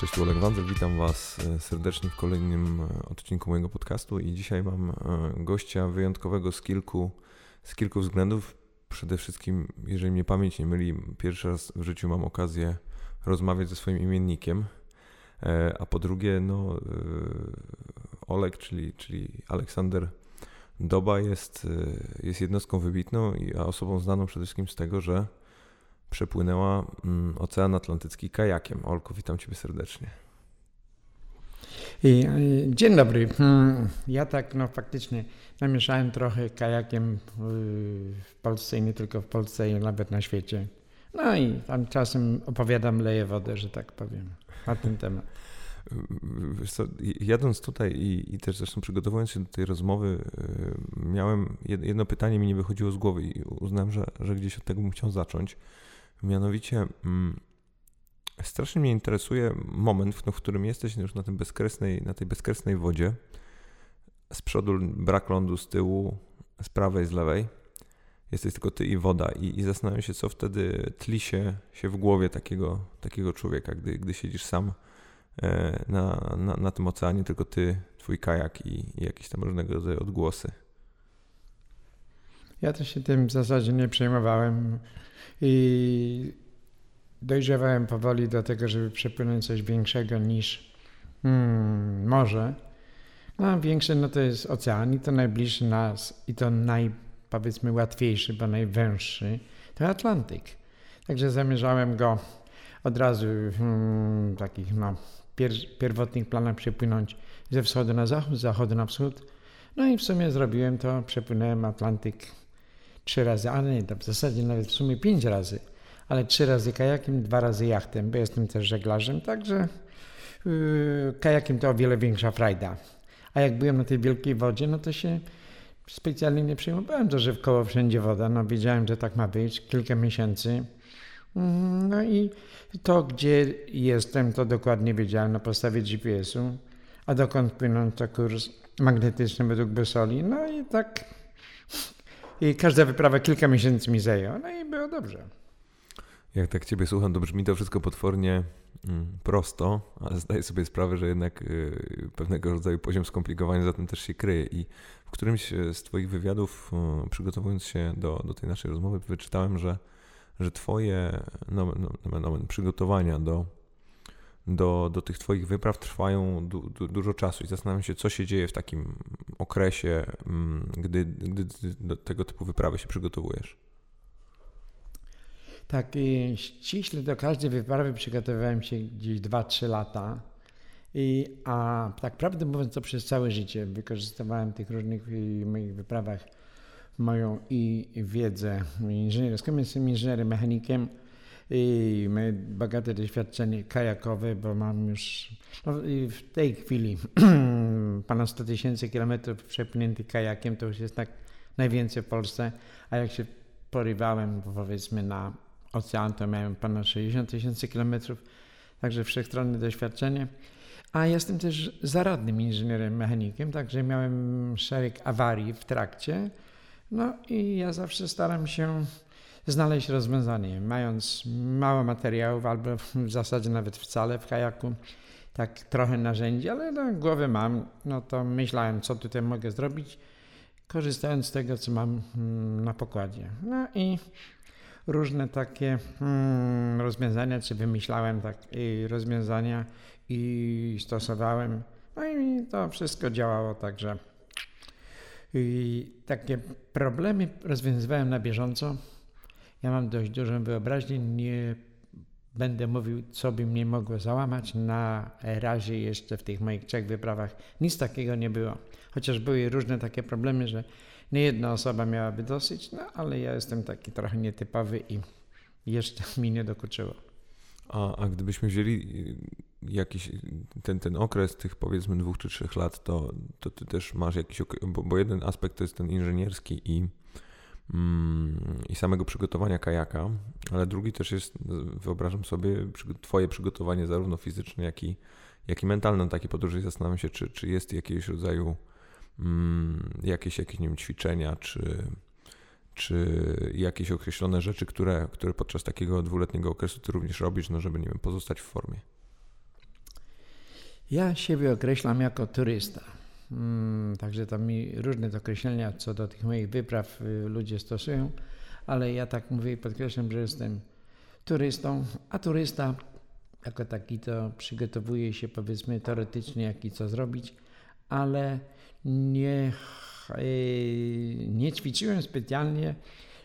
Cześć, tu Oleg Wandel, witam Was e, serdecznie w kolejnym e, odcinku mojego podcastu i dzisiaj mam e, gościa wyjątkowego z kilku, z kilku względów. Przede wszystkim, jeżeli mnie pamięć nie myli, pierwszy raz w życiu mam okazję rozmawiać ze swoim imiennikiem, a po drugie, no, Oleg, czyli, czyli Aleksander Doba jest, jest jednostką wybitną, a osobą znaną przede wszystkim z tego, że przepłynęła mm, Ocean Atlantycki kajakiem. Olko, witam Ciebie serdecznie. I, dzień dobry. Hmm, ja tak no faktycznie namieszałem trochę kajakiem w Polsce i nie tylko w Polsce, i nawet na świecie. No i tam czasem opowiadam, leję wodę, że tak powiem, na ten temat. Co, jadąc tutaj i, i, też zresztą przygotowując się do tej rozmowy, miałem jedno pytanie mi nie wychodziło z głowy i uznałem, że, że gdzieś od tego bym chciał zacząć. Mianowicie mm, strasznie mnie interesuje moment, w, no, w którym jesteś już na, tym bezkresnej, na tej bezkresnej wodzie. Z przodu brak lądu, z tyłu, z prawej, z lewej. Jesteś tylko ty i woda. I, i zastanawiam się, co wtedy tli się, się w głowie takiego, takiego człowieka, gdy, gdy siedzisz sam e, na, na, na tym oceanie, tylko ty, twój kajak i, i jakieś tam różnego rodzaju odgłosy. Ja też się tym w zasadzie nie przejmowałem i dojrzewałem powoli do tego, żeby przepłynąć coś większego niż hmm, morze. No, większe no to jest ocean i to najbliższy nas i to naj, powiedzmy łatwiejszy, bo najwęższy to Atlantyk. Także zamierzałem go od razu hmm, takich no, pier, pierwotnych planach przepłynąć ze wschodu na zachód, z zachodu na wschód. No i w sumie zrobiłem to, przepłynąłem Atlantyk trzy razy, ale nie, w zasadzie nawet w sumie pięć razy, ale trzy razy kajakiem, dwa razy jachtem, bo jestem też żeglarzem, także yy, kajakiem to o wiele większa frajda. A jak byłem na tej wielkiej wodzie, no to się specjalnie nie przejmowałem, to że w koło wszędzie woda, no wiedziałem, że tak ma być, kilka miesięcy. Mm, no i to, gdzie jestem, to dokładnie wiedziałem na podstawie GPS-u, a dokąd płynąć to kurs magnetyczny według Besoli. No i tak i każda wyprawa kilka miesięcy mi zajęła. No i było dobrze. Jak tak Ciebie słucham, to brzmi to wszystko potwornie mm, prosto, ale zdaję sobie sprawę, że jednak y, pewnego rodzaju poziom skomplikowania za tym też się kryje. I w którymś z Twoich wywiadów, przygotowując się do, do tej naszej rozmowy, wyczytałem, że, że Twoje no, no, no, przygotowania do do, do tych Twoich wypraw trwają du, du, dużo czasu i zastanawiam się, co się dzieje w takim okresie, mm, gdy, gdy do tego typu wyprawy się przygotowujesz. Tak, ściśle do każdej wyprawy przygotowywałem się gdzieś 2-3 lata. I, a tak prawdę mówiąc, to przez całe życie wykorzystywałem w tych różnych moich wyprawach moją i wiedzę inżynierską. Jestem inżynierem mechanikiem i mamy bogate doświadczenie kajakowe, bo mam już no w tej chwili ponad 100 tysięcy kilometrów przepłyniętych kajakiem, to już jest tak najwięcej w Polsce, a jak się porywałem powiedzmy na ocean, to miałem ponad 60 tysięcy kilometrów, także wszechstronne doświadczenie. A jestem też zaradnym inżynierem mechanikiem, także miałem szereg awarii w trakcie. No i ja zawsze staram się znaleźć rozwiązanie. Mając mało materiałów, albo w zasadzie nawet wcale w kajaku, tak trochę narzędzi, ale no, głowę mam, no to myślałem, co tutaj mogę zrobić, korzystając z tego, co mam mm, na pokładzie. No i różne takie hmm, rozwiązania, czy wymyślałem takie rozwiązania i stosowałem. No i to wszystko działało także. I takie problemy rozwiązywałem na bieżąco. Ja mam dość dużą wyobraźnię, nie będę mówił, co by mnie mogło załamać. Na razie jeszcze w tych moich trzech wyprawach nic takiego nie było. Chociaż były różne takie problemy, że nie jedna osoba miałaby dosyć, no ale ja jestem taki trochę nietypowy i jeszcze mi nie dokuczyło. A, a gdybyśmy wzięli jakiś ten, ten okres tych powiedzmy dwóch czy trzech lat, to, to ty też masz jakiś, bo, bo jeden aspekt to jest ten inżynierski i i samego przygotowania kajaka, ale drugi też jest, wyobrażam sobie, Twoje przygotowanie zarówno fizyczne, jak i, jak i mentalne na takie podróże i zastanawiam się, czy, czy jest jakiegoś rodzaju um, jakieś, jakieś nie wiem, ćwiczenia, czy, czy jakieś określone rzeczy, które, które podczas takiego dwuletniego okresu Ty również robisz, no żeby, nie wiem, pozostać w formie. Ja siebie określam jako turysta. Hmm, także tam mi różne określenia co do tych moich wypraw y, ludzie stosują, ale ja tak mówię i podkreślam, że jestem turystą, a turysta jako taki to przygotowuje się powiedzmy teoretycznie jak i co zrobić, ale nie, y, nie ćwiczyłem specjalnie,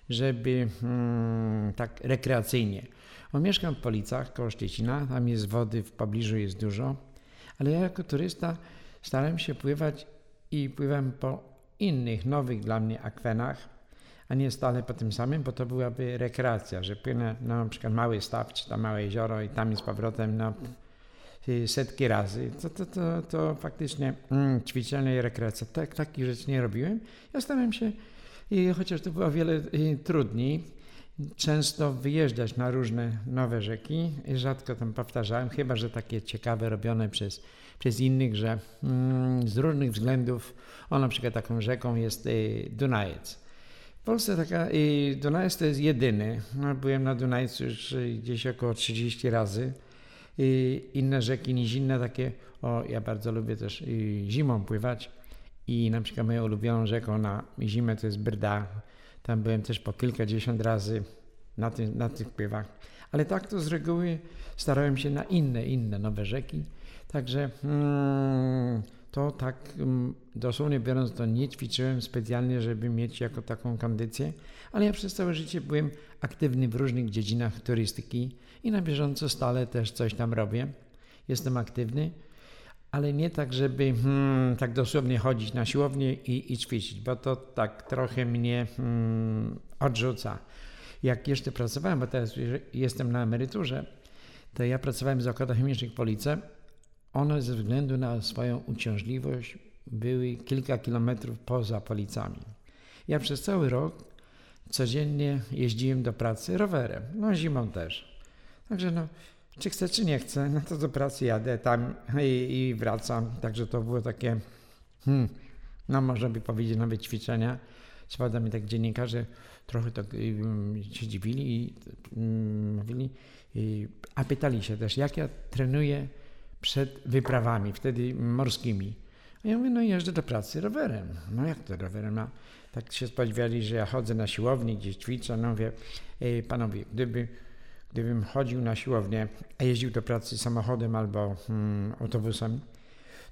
żeby hmm, tak rekreacyjnie. Bo mieszkam w Policach koło Szczecina, tam jest wody, w pobliżu jest dużo, ale ja jako turysta starałem się pływać i pływam po innych, nowych dla mnie akwenach, a nie stale po tym samym, bo to byłaby rekreacja, że płynę na przykład mały staw, czy tam małe jezioro i tam z powrotem no, setki razy. To, to, to, to faktycznie mm, ćwiczenie i rekreacja. Tak, takich rzeczy nie robiłem. Ja starałem się, i chociaż to było o wiele trudniej, często wyjeżdżać na różne nowe rzeki rzadko tam powtarzałem, chyba że takie ciekawe robione przez, przez innych, że mm, z różnych względów, o na przykład taką rzeką jest y, Dunajec. W Polsce taka y, Dunajec to jest jedyny. No, byłem na Dunajcu już y, gdzieś około 30 razy. Y, inne rzeki niż inne takie, o ja bardzo lubię też y, zimą pływać i na przykład moją ulubioną rzeką na zimę to jest Brda tam byłem też po kilkadziesiąt razy na, ty, na tych pływach. Ale tak to z reguły starałem się na inne, inne nowe rzeki. Także mm, to tak mm, dosłownie biorąc to nie ćwiczyłem specjalnie, żeby mieć jako taką kondycję, ale ja przez całe życie byłem aktywny w różnych dziedzinach turystyki i na bieżąco stale też coś tam robię. Jestem aktywny ale nie tak, żeby hmm, tak dosłownie chodzić na siłownię i, i ćwiczyć, bo to tak trochę mnie hmm, odrzuca. Jak jeszcze pracowałem, bo teraz jestem na emeryturze, to ja pracowałem w zakładach chemicznych w Police. One ze względu na swoją uciążliwość były kilka kilometrów poza Policami. Ja przez cały rok codziennie jeździłem do pracy rowerem, no zimą też. Także no, czy chcę, czy nie chcę, no to do pracy jadę tam i, i wracam. Także to było takie, hmm, no można by powiedzieć nawet ćwiczenia. Spada mi tak dziennikarze trochę tak się dziwili i mm, mówili, i, a pytali się też, jak ja trenuję przed wyprawami, wtedy morskimi. A ja mówię, no jeżdżę do pracy rowerem. No jak to rowerem? No, tak się spodziewali, że ja chodzę na siłowni, gdzieś ćwiczę. No mówię, panowie, gdyby Gdybym chodził na siłownię, a jeździł do pracy samochodem albo hmm, autobusem,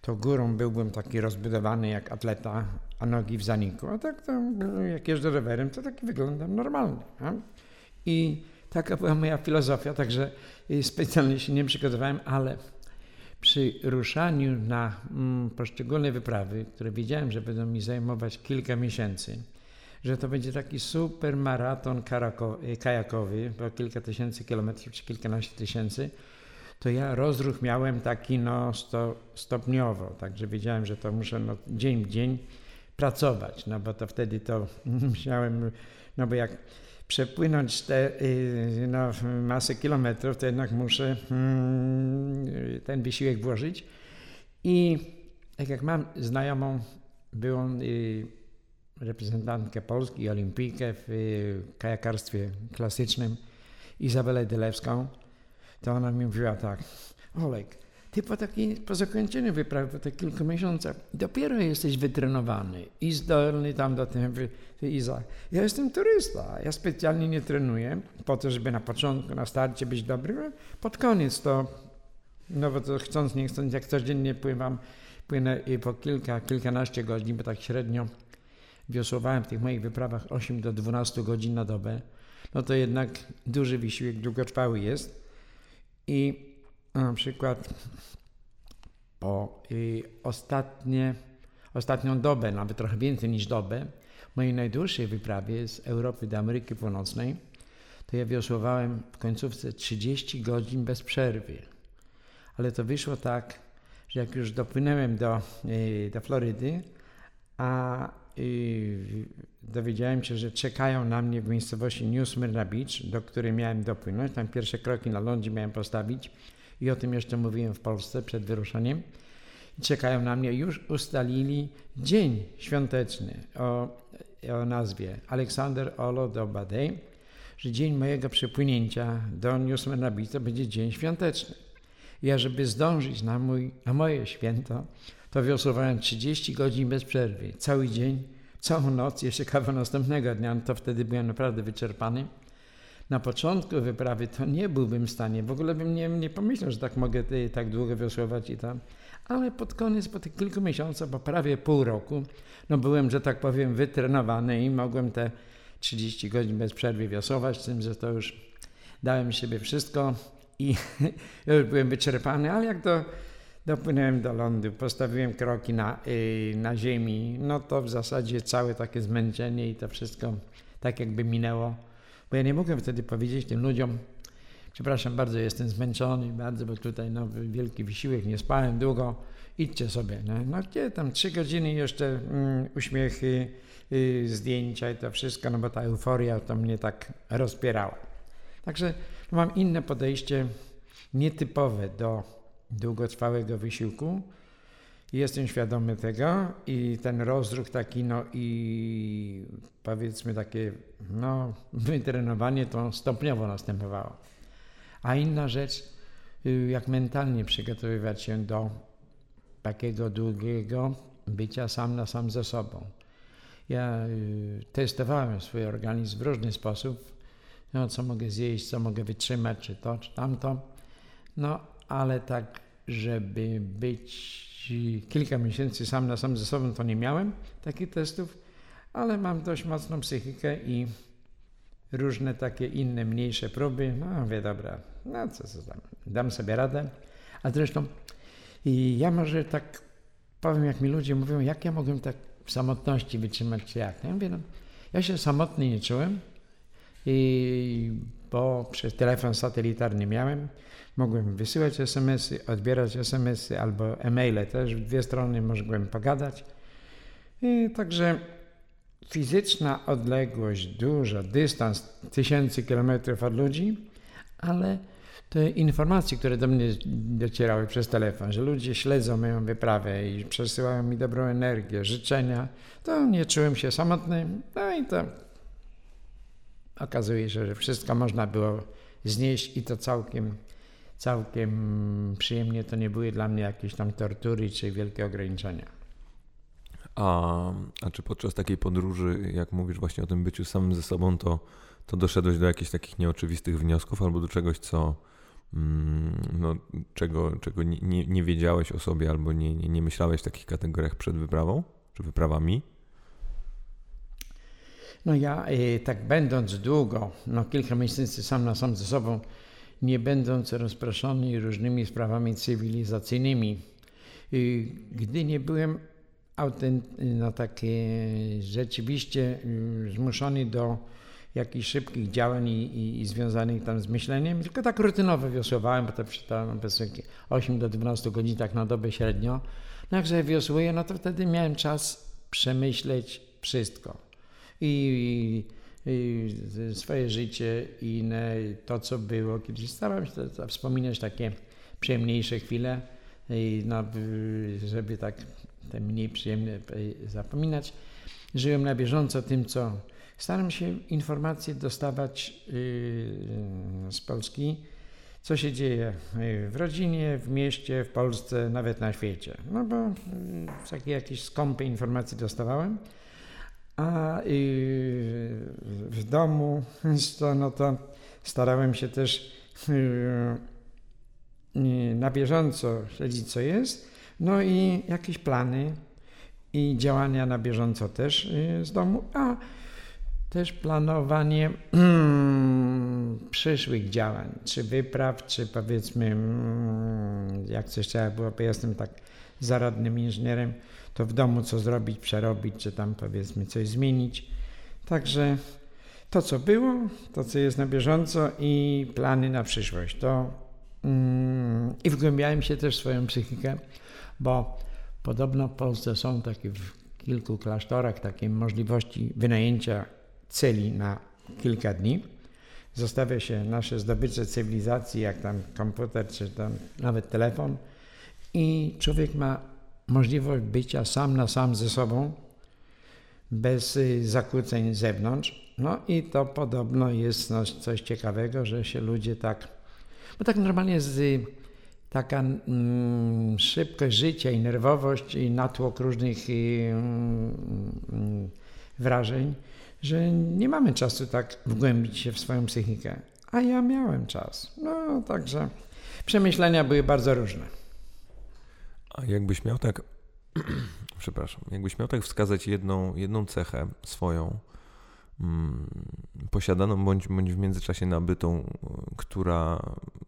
to górą byłbym taki rozbudowany jak atleta, a nogi w zaniku. A tak to, jak jeżdżę rowerem, to taki wyglądam normalny. I taka była moja filozofia, także specjalnie się nie przygotowałem, ale przy ruszaniu na mm, poszczególne wyprawy, które wiedziałem, że będą mi zajmować kilka miesięcy, że to będzie taki super maraton kajakowy, bo kilka tysięcy kilometrów czy kilkanaście tysięcy, to ja rozruch miałem taki no sto, stopniowo, także wiedziałem, że to muszę no, dzień w dzień pracować, no bo to wtedy to musiałem, no bo jak przepłynąć te y, no, masę kilometrów, to jednak muszę hmm, ten wysiłek włożyć. I tak jak mam znajomą, byłą y, reprezentantkę Polski, olimpijkę w y, kajakarstwie klasycznym, Izabelę Dylewską, to ona mi mówiła tak, Olek, ty po, takiej, po zakończeniu wyprawy, po tych kilku miesiącach, dopiero jesteś wytrenowany i zdolny tam do tego. Iza, ja jestem turysta, ja specjalnie nie trenuję po to, żeby na początku, na starcie być dobry, pod koniec to, no bo to chcąc, nie chcąc, jak codziennie pływam, płynę po kilka, kilkanaście godzin, bo tak średnio wiosłowałem w tych moich wyprawach 8 do 12 godzin na dobę, no to jednak duży wysiłek długotrwały jest. I na przykład po ostatnie, ostatnią dobę, nawet trochę więcej niż dobę, mojej najdłuższej wyprawie z Europy do Ameryki Północnej, to ja wiosłowałem w końcówce 30 godzin bez przerwy. Ale to wyszło tak, że jak już dopłynąłem do, y, do Florydy, a i dowiedziałem się, że czekają na mnie w miejscowości New Smyrna Beach, do której miałem dopłynąć. Tam pierwsze kroki na lądzie miałem postawić i o tym jeszcze mówiłem w Polsce przed wyruszeniem. Czekają na mnie. Już ustalili dzień świąteczny o, o nazwie Aleksander Olo do Badej, że dzień mojego przepłynięcia do New Smyrna Beach to będzie dzień świąteczny. Ja, żeby zdążyć na, mój, na moje święto, to wiosłowałem 30 godzin bez przerwy, cały dzień, całą noc, jeszcze kawał następnego dnia, no to wtedy byłem naprawdę wyczerpany. Na początku wyprawy to nie byłbym w stanie, w ogóle bym nie, nie pomyślał, że tak mogę tak długo wiosłować i tam. Ale pod koniec, po tych kilku miesiącach, po prawie pół roku, no byłem, że tak powiem, wytrenowany i mogłem te 30 godzin bez przerwy wiosłować, z tym, że to już dałem siebie wszystko i już byłem wyczerpany, ale jak to dopłynąłem do lądu, postawiłem kroki na, yy, na ziemi, no to w zasadzie całe takie zmęczenie i to wszystko tak jakby minęło. Bo ja nie mogłem wtedy powiedzieć tym ludziom, przepraszam bardzo, jestem zmęczony bardzo, bo tutaj no, wielki wysiłek, nie spałem długo, idźcie sobie. No, no gdzie tam trzy godziny jeszcze mm, uśmiechy, yy, zdjęcia i to wszystko, no bo ta euforia to mnie tak rozpierała. Także no, mam inne podejście, nietypowe do długotrwałego wysiłku. Jestem świadomy tego i ten rozruch taki, no i powiedzmy takie, no, wytrenowanie to stopniowo następowało. A inna rzecz, y, jak mentalnie przygotowywać się do takiego długiego bycia sam na sam ze sobą. Ja y, testowałem swój organizm w różny sposób, no, co mogę zjeść, co mogę wytrzymać, czy to, czy tamto. No, ale tak, żeby być kilka miesięcy sam na sam ze sobą, to nie miałem takich testów, ale mam dość mocną psychikę i różne takie inne, mniejsze próby. No, mówię, dobra, no co, co tam, dam sobie radę. A zresztą i ja może tak powiem, jak mi ludzie mówią, jak ja mogłem tak w samotności wytrzymać, czy jak. Ja mówię, no, ja się samotny nie czułem, i bo przez telefon satelitarny miałem, mogłem wysyłać SMS-y, odbierać SMS-y albo e-maile też, w dwie strony mogłem pogadać. I także fizyczna odległość duża, dystans tysięcy kilometrów od ludzi, ale te informacje, które do mnie docierały przez telefon, że ludzie śledzą moją wyprawę i przesyłają mi dobrą energię, życzenia, to nie czułem się samotny. No i to okazuje się, że wszystko można było znieść i to całkiem, całkiem przyjemnie. To nie były dla mnie jakieś tam tortury czy wielkie ograniczenia. A, a czy podczas takiej podróży, jak mówisz właśnie o tym byciu samym ze sobą, to, to doszedłeś do jakichś takich nieoczywistych wniosków albo do czegoś, co mm, no, czego, czego nie, nie, nie wiedziałeś o sobie albo nie, nie, nie myślałeś w takich kategoriach przed wyprawą czy wyprawami? No ja e, tak będąc długo, no kilka miesięcy sam na sam ze sobą, nie będąc rozproszony różnymi sprawami cywilizacyjnymi, e, gdy nie byłem no takie rzeczywiście e, zmuszony do jakichś szybkich działań i, i, i, związanych tam z myśleniem, tylko tak rutynowo wiosłowałem, bo to przeczytałem 8 do 12 godzin tak na dobę średnio. No jak wiosłuję, no to wtedy miałem czas przemyśleć wszystko i, i swoje życie i to, co było kiedyś. Starałem się wspominać takie przyjemniejsze chwile, no, żeby tak te mniej przyjemne zapominać. Żyłem na bieżąco tym, co staram się informacje dostawać yy, z Polski, co się dzieje w rodzinie, w mieście, w Polsce, nawet na świecie. No bo yy, takie jakieś skąpe informacje dostawałem. A w domu to, no to starałem się też y, na bieżąco śledzić, co jest. No i jakieś plany i działania na bieżąco też y, z domu, a też planowanie przyszłych działań, czy wypraw, czy powiedzmy, mm, jak coś trzeba było, bo jestem tak zaradnym inżynierem, to w domu co zrobić, przerobić, czy tam powiedzmy coś zmienić. Także to, co było, to, co jest na bieżąco i plany na przyszłość. To mm, i wgłębiałem się też w swoją psychikę, bo podobno w Polsce są takie w kilku klasztorach takie możliwości wynajęcia celi na kilka dni. Zostawia się nasze zdobycze cywilizacji, jak tam komputer, czy tam nawet telefon i człowiek ma możliwość bycia sam na sam ze sobą, bez y, zakłóceń z zewnątrz. No i to podobno jest no, coś ciekawego, że się ludzie tak, bo tak normalnie z taka mm, szybkość życia i nerwowość i natłok różnych i, mm, wrażeń, że nie mamy czasu tak wgłębić się w swoją psychikę. A ja miałem czas. No, także przemyślenia były bardzo różne. A jakbyś miał tak, przepraszam, jakbyś miał tak wskazać jedną, jedną cechę swoją, mm, posiadaną bądź, bądź w międzyczasie nabytą, która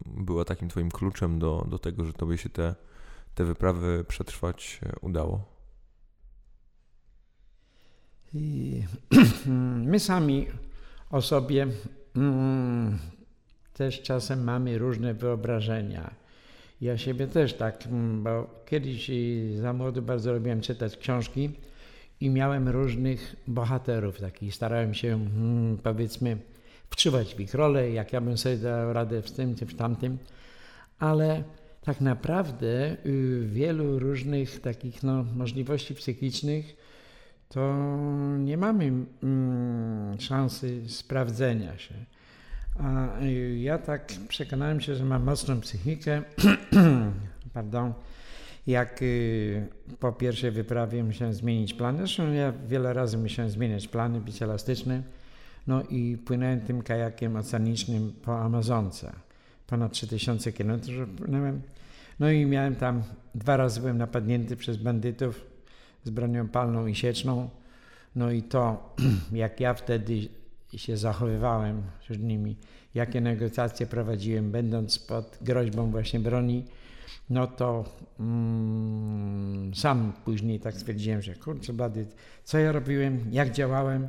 była takim twoim kluczem do, do tego, że tobie się te, te wyprawy przetrwać udało? I my sami o sobie mm, też czasem mamy różne wyobrażenia. Ja siebie też tak, mm, bo kiedyś za młodu bardzo lubiłem czytać książki i miałem różnych bohaterów takich. Starałem się, mm, powiedzmy, wczuwać w ich rolę, jak ja bym sobie dał radę w tym czy w tamtym, ale tak naprawdę y, wielu różnych takich no, możliwości psychicznych to nie mamy mm, szansy sprawdzenia się. A y, ja tak przekonałem się, że mam mocną psychikę. Pardon. Jak y, po pierwszej wyprawie musiałem zmienić plany, zresztą ja wiele razy musiałem zmieniać plany, być elastyczny, no i płynąłem tym kajakiem oceanicznym po Amazonce. Ponad 3000 km płynąłem. No i miałem tam, dwa razy byłem napadnięty przez bandytów z bronią palną i sieczną. No i to, jak ja wtedy się zachowywałem wśród nimi, jakie negocjacje prowadziłem, będąc pod groźbą właśnie broni, no to mm, sam później tak stwierdziłem, że kurczę blady, co ja robiłem, jak działałem,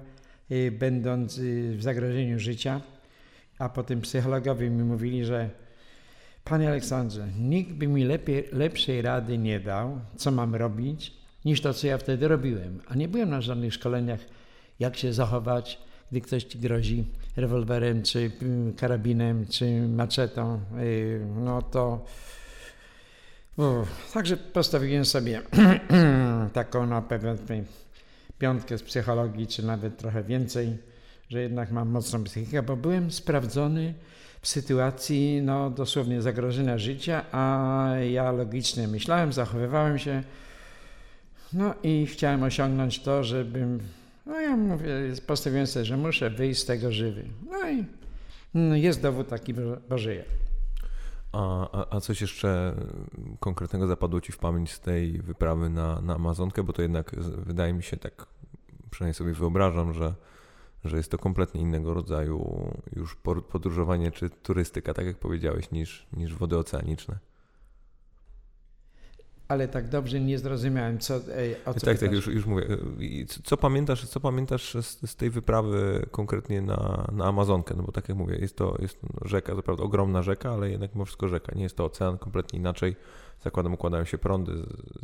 y, będąc y, w zagrożeniu życia, a potem psychologowie mi mówili, że Panie Aleksandrze, nikt by mi lepiej, lepszej rady nie dał, co mam robić, niż to, co ja wtedy robiłem. A nie byłem na żadnych szkoleniach, jak się zachować, gdy ktoś ci grozi rewolwerem, czy mm, karabinem, czy maczetą. Y, no to. Także postawiłem sobie taką na pewno piątkę z psychologii, czy nawet trochę więcej, że jednak mam mocną psychikę, bo byłem sprawdzony w sytuacji no, dosłownie zagrożenia życia, a ja logicznie myślałem, zachowywałem się no i chciałem osiągnąć to, żebym, no ja mówię, postawiłem sobie, że muszę wyjść z tego żywy. No i no jest dowód taki, bo żyję. A, a, a, coś jeszcze konkretnego zapadło Ci w pamięć z tej wyprawy na, na Amazonkę, bo to jednak wydaje mi się tak, przynajmniej sobie wyobrażam, że, że jest to kompletnie innego rodzaju już podróżowanie czy turystyka, tak jak powiedziałeś, niż, niż wody oceaniczne ale tak dobrze nie zrozumiałem, co, o co Tak, tak, już, już mówię. Co pamiętasz, co pamiętasz z, z, tej wyprawy konkretnie na, na Amazonkę? No bo tak jak mówię, jest to jest rzeka, to prawda ogromna rzeka, ale jednak mimo wszystko rzeka. Nie jest to ocean, kompletnie inaczej. Zakładam, układają się prądy,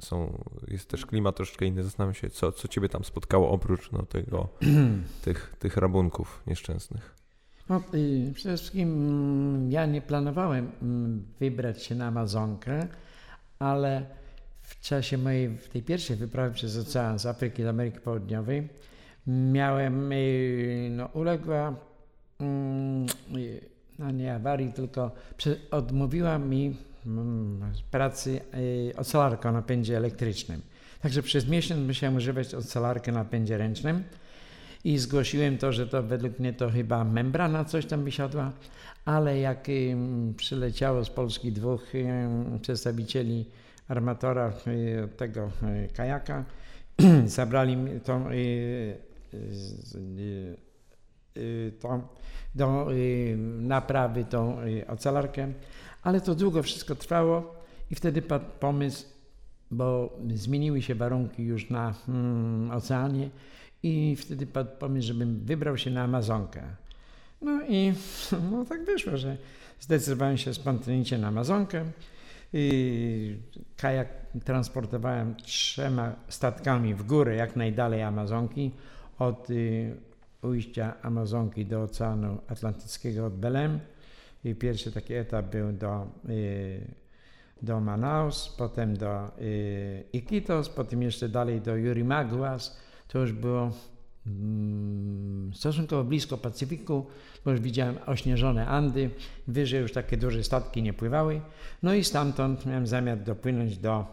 są, jest też klimat troszeczkę inny. Zastanawiam się, co, co ciebie tam spotkało oprócz no, tego, tych, tych rabunków nieszczęsnych. No, przede wszystkim mm, ja nie planowałem mm, wybrać się na Amazonkę, ale w czasie mojej, w tej pierwszej wyprawy przez ocean z Afryki do Ameryki Południowej miałem, y, no uległa, mm, y, no nie awarii, tylko odmówiła mi mm, pracy y, ocelarka o napędzie elektrycznym. Także przez miesiąc musiałem używać ocelarkę na napędzie ręcznym i zgłosiłem to, że to według mnie to chyba membrana coś tam wysiadła, ale jak przyleciało z Polski dwóch przedstawicieli armatora tego kajaka, zabrali y, tą do naprawy tą ocelarkę, ale to długo wszystko trwało i wtedy padł pomysł, bo zmieniły się warunki już na mm, oceanie i wtedy padł pomysł, żebym wybrał się na Amazonkę. No i no, tak wyszło, że zdecydowałem się spontanicznie na Amazonkę. Kajak transportowałem trzema statkami w górę, jak najdalej Amazonki, od y, ujścia Amazonki do Oceanu Atlantyckiego od Belem. I pierwszy taki etap był do, y, do Manaus, potem do y, Iquitos, potem jeszcze dalej do Yurimaguas. To już było stosunkowo blisko Pacyfiku, bo już widziałem ośnieżone Andy, wyżej już takie duże statki nie pływały. No i stamtąd miałem zamiar dopłynąć do,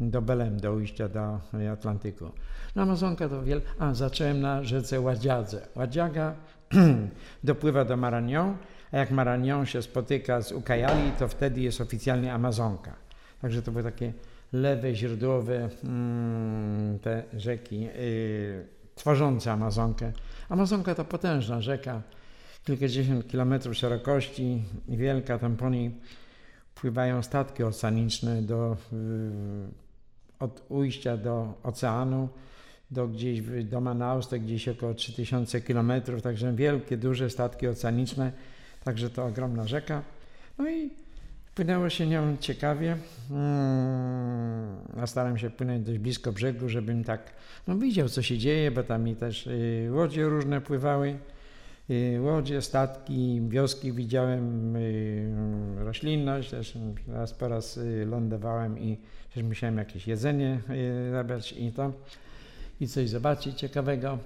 do Belem, do ujścia do Atlantyku. No Amazonka to wiele... A, zacząłem na rzece Ładziadze. Ładziaga dopływa do Maragnon, a jak Maragnon się spotyka z Ukajali, to wtedy jest oficjalnie Amazonka. Także to były takie lewe, źródłowe mm, te rzeki y, tworzące Amazonkę. Amazonka to potężna rzeka, kilkadziesiąt kilometrów szerokości, wielka, tam po niej pływają statki oceaniczne do, od ujścia do oceanu, do gdzieś do Manaus, to gdzieś około 3000 kilometrów, także wielkie, duże statki oceaniczne, także to ogromna rzeka. No i Płynęło się nią ciekawie. Hmm, ja staram się płynąć dość blisko brzegu, żebym tak no, widział, co się dzieje, bo tam mi też y, łodzie różne pływały. Y, łodzie, statki, wioski widziałem, y, roślinność. Też raz po raz y, lądowałem i też musiałem jakieś jedzenie y, zabrać i to i coś zobaczyć ciekawego.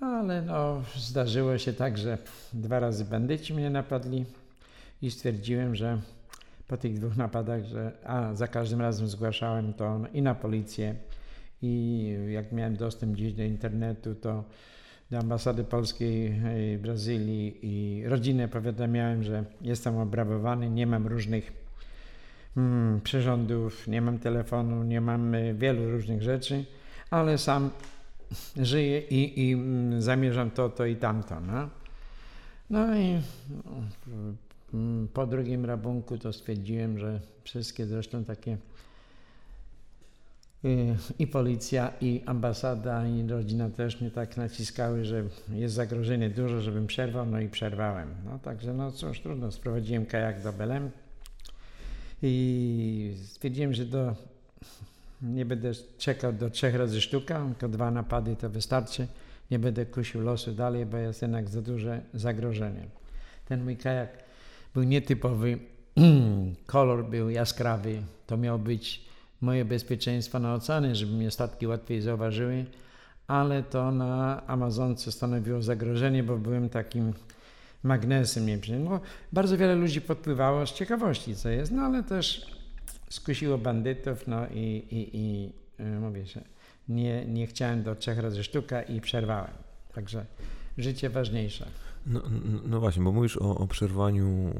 Ale no, zdarzyło się tak, że dwa razy bandyci mnie napadli i stwierdziłem, że po tych dwóch napadach, że a za każdym razem zgłaszałem to i na policję i jak miałem dostęp gdzieś do internetu, to do ambasady polskiej w Brazylii i rodzinę powiadamiałem, że jestem obrabowany, nie mam różnych mm, przyrządów, nie mam telefonu, nie mam y, wielu różnych rzeczy, ale sam żyję i, i mm, zamierzam to, to i tamto. No, no i po drugim rabunku to stwierdziłem, że wszystkie zresztą takie y, i policja, i ambasada, i rodzina też mnie tak naciskały, że jest zagrożenie dużo, żebym przerwał, no i przerwałem. No także no cóż, trudno, sprowadziłem kajak do Belem i stwierdziłem, że do, nie będę czekał do trzech razy sztuka, tylko dwa napady to wystarczy. Nie będę kusił losu dalej, bo jest jednak za duże zagrożenie. Ten mój kajak był nietypowy, kolor był jaskrawy. To miało być moje bezpieczeństwo na oceanie, żeby mnie statki łatwiej zauważyły, ale to na Amazonce stanowiło zagrożenie, bo byłem takim magnesem. No, bardzo wiele ludzi podpływało z ciekawości, co jest, no ale też skusiło bandytów, no i, i, i y, mówię, że nie, nie chciałem do trzech razy sztuka i przerwałem. Także życie ważniejsze. No, no, właśnie, bo mówisz o, o przerwaniu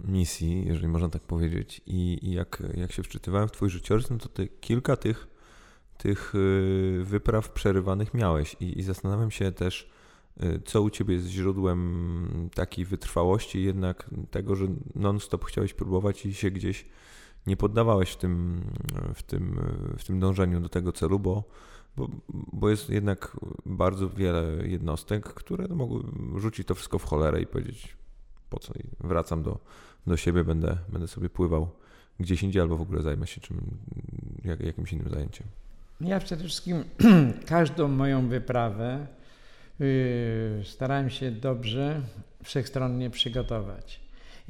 misji, jeżeli można tak powiedzieć, i, i jak, jak się wczytywałem w Twój życiorys, no to ty kilka tych, tych y, wypraw przerywanych miałeś. I, i zastanawiam się też, y, co u Ciebie jest źródłem takiej wytrwałości, jednak tego, że non-stop chciałeś próbować i się gdzieś nie poddawałeś w tym, w tym, w tym dążeniu do tego celu, bo bo, bo jest jednak bardzo wiele jednostek, które no, mogły rzucić to wszystko w cholerę i powiedzieć po co i wracam do, do siebie, będę, będę sobie pływał gdzieś indziej albo w ogóle zajmę się czym, jak, jakimś innym zajęciem. Ja przede wszystkim każdą moją wyprawę yy, starałem się dobrze, wszechstronnie przygotować.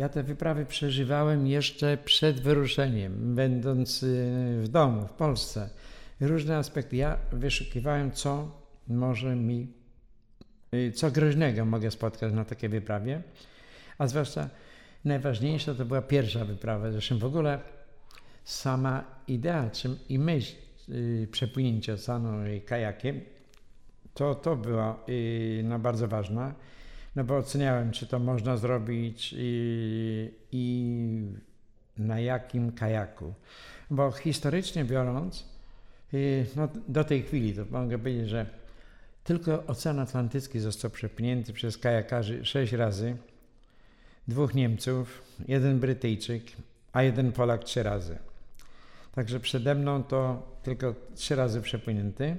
Ja te wyprawy przeżywałem jeszcze przed wyruszeniem, będąc yy, w domu, w Polsce różne aspekty. Ja wyszukiwałem, co może mi, y, co groźnego mogę spotkać na takiej wyprawie, a zwłaszcza najważniejsza to była pierwsza wyprawa. Zresztą w ogóle sama idea czym, i myśl y, przepłynięcia oceanu kajakiem, to, to była y, no, bardzo ważna, no bo oceniałem, czy to można zrobić i, i na jakim kajaku. Bo historycznie biorąc, no, do tej chwili to mogę powiedzieć, że tylko Ocean Atlantycki został przepchnięty przez kajakarzy sześć razy. Dwóch Niemców, jeden Brytyjczyk, a jeden Polak trzy razy. Także przede mną to tylko trzy razy przepłynięty.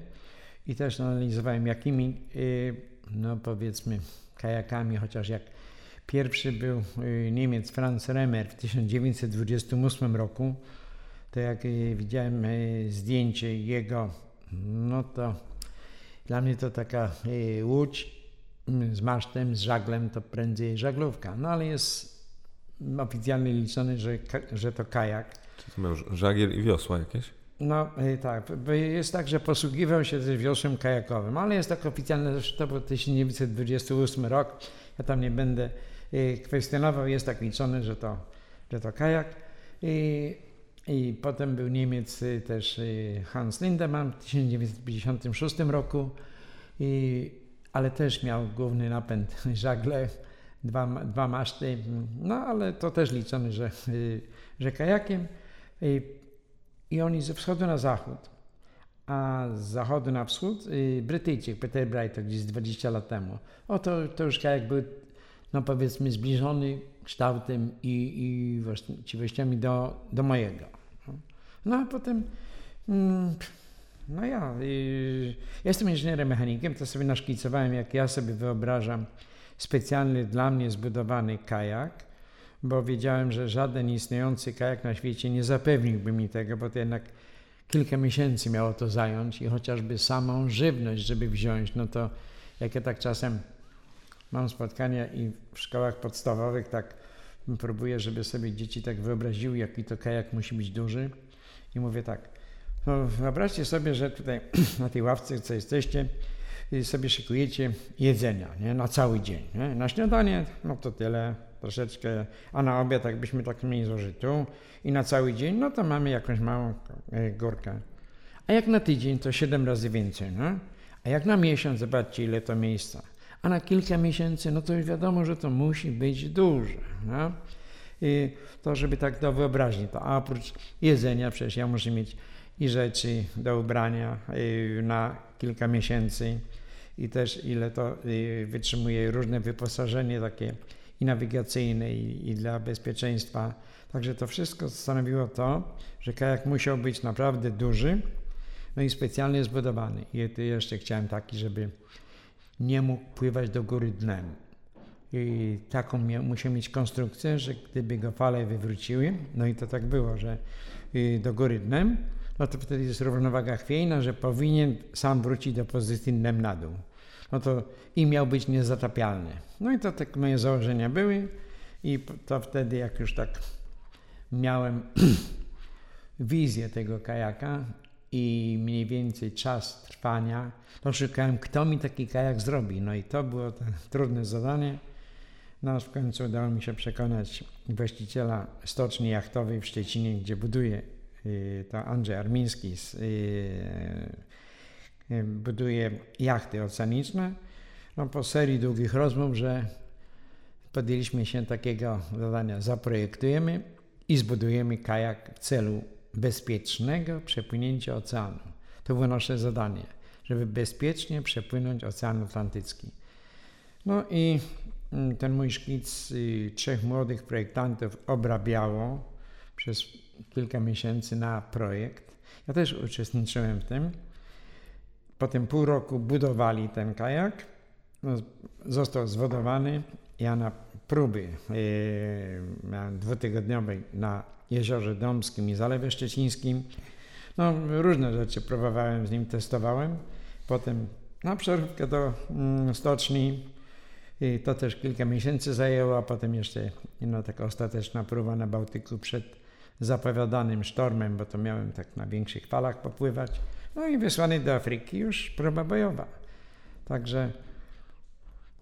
I też analizowałem, jakimi, y, no powiedzmy, kajakami, chociaż jak pierwszy był y, Niemiec Franz Remer w 1928 roku, to jak y, widziałem y, zdjęcie jego, no to dla mnie to taka łódź mm, z masztem, z żaglem, to prędzej żaglówka. No ale jest oficjalnie liczony, że, że to kajak. Czy to miał żagiel i wiosła jakieś? No tak, bo jest tak, że posługiwał się też wiosłem kajakowym, ale jest tak oficjalne, że to był 1928 rok. Ja tam nie będę kwestionował, jest tak liczone, że to, że to kajak. I, I potem był Niemiec też Hans Lindemann w 1956 roku, i, ale też miał główny napęd żagle, dwa, dwa maszty, no ale to też liczone, że, że kajakiem. I, I oni ze wschodu na zachód, a z zachodu na wschód Brytyjczyk Peter Bright, gdzieś 20 lat temu. O to, już kajak był, no powiedzmy, zbliżony kształtem i, i właściwościami do, do mojego. No a potem, mm, no ja, y, jestem inżynierem mechanikiem, to sobie naszkicowałem, jak ja sobie wyobrażam specjalny dla mnie zbudowany kajak, bo wiedziałem, że żaden istniejący kajak na świecie nie zapewniłby mi tego, bo to jednak kilka miesięcy miało to zająć i chociażby samą żywność, żeby wziąć, no to jak ja tak czasem mam spotkania i w szkołach podstawowych tak próbuję, żeby sobie dzieci tak wyobraziły, jaki to kajak musi być duży. I mówię tak, no wyobraźcie sobie, że tutaj na tej ławce, co jesteście, sobie szykujecie jedzenia nie? na cały dzień. Nie? Na śniadanie, no to tyle, troszeczkę, a na obiad jakbyśmy tak mniej złożyli tu i na cały dzień, no to mamy jakąś małą e, górkę. A jak na tydzień, to 7 razy więcej. No? A jak na miesiąc, zobaczcie ile to miejsca a na kilka miesięcy, no to już wiadomo, że to musi być duże. No? I to, żeby tak do wyobraźni, to a oprócz jedzenia, przecież ja muszę mieć i rzeczy do ubrania na kilka miesięcy i też ile to wytrzymuje różne wyposażenie takie i nawigacyjne i, i dla bezpieczeństwa. Także to wszystko stanowiło to, że kajak musiał być naprawdę duży, no i specjalnie zbudowany. I jeszcze chciałem taki, żeby nie mógł pływać do góry dnem. I taką musiał mieć konstrukcję, że gdyby go fale wywróciły, no i to tak było, że y, do góry dnem, no to wtedy jest równowaga chwiejna, że powinien sam wrócić do pozycji dnem na dół. No to i miał być niezatapialny. No i to tak moje założenia były i to wtedy jak już tak miałem wizję tego kajaka, i mniej więcej czas trwania, to szukałem, kto mi taki kajak zrobi. No i to było to trudne zadanie. No w końcu udało mi się przekonać właściciela stoczni jachtowej w Szczecinie, gdzie buduje, y, to Andrzej Armiński, y, y, buduje jachty oceaniczne. No, po serii długich rozmów, że podjęliśmy się takiego zadania, zaprojektujemy i zbudujemy kajak w celu bezpiecznego przepłynięcia oceanu. To było nasze zadanie, żeby bezpiecznie przepłynąć Ocean Atlantycki. No i mm, ten mój szkic y, trzech młodych projektantów obrabiało przez kilka miesięcy na projekt. Ja też uczestniczyłem w tym. Potem pół roku budowali ten kajak. No, został zwodowany. Ja na próby yy, dwutygodniowej na Jeziorze Domskim i Zalewie Szczecińskim. No, różne rzeczy próbowałem z nim, testowałem. Potem na przerwkę do mm, stoczni i to też kilka miesięcy zajęło, a potem jeszcze no, taka ostateczna próba na Bałtyku przed zapowiadanym sztormem, bo to miałem tak na większych falach popływać. No i wysłany do Afryki już próba bojowa. Także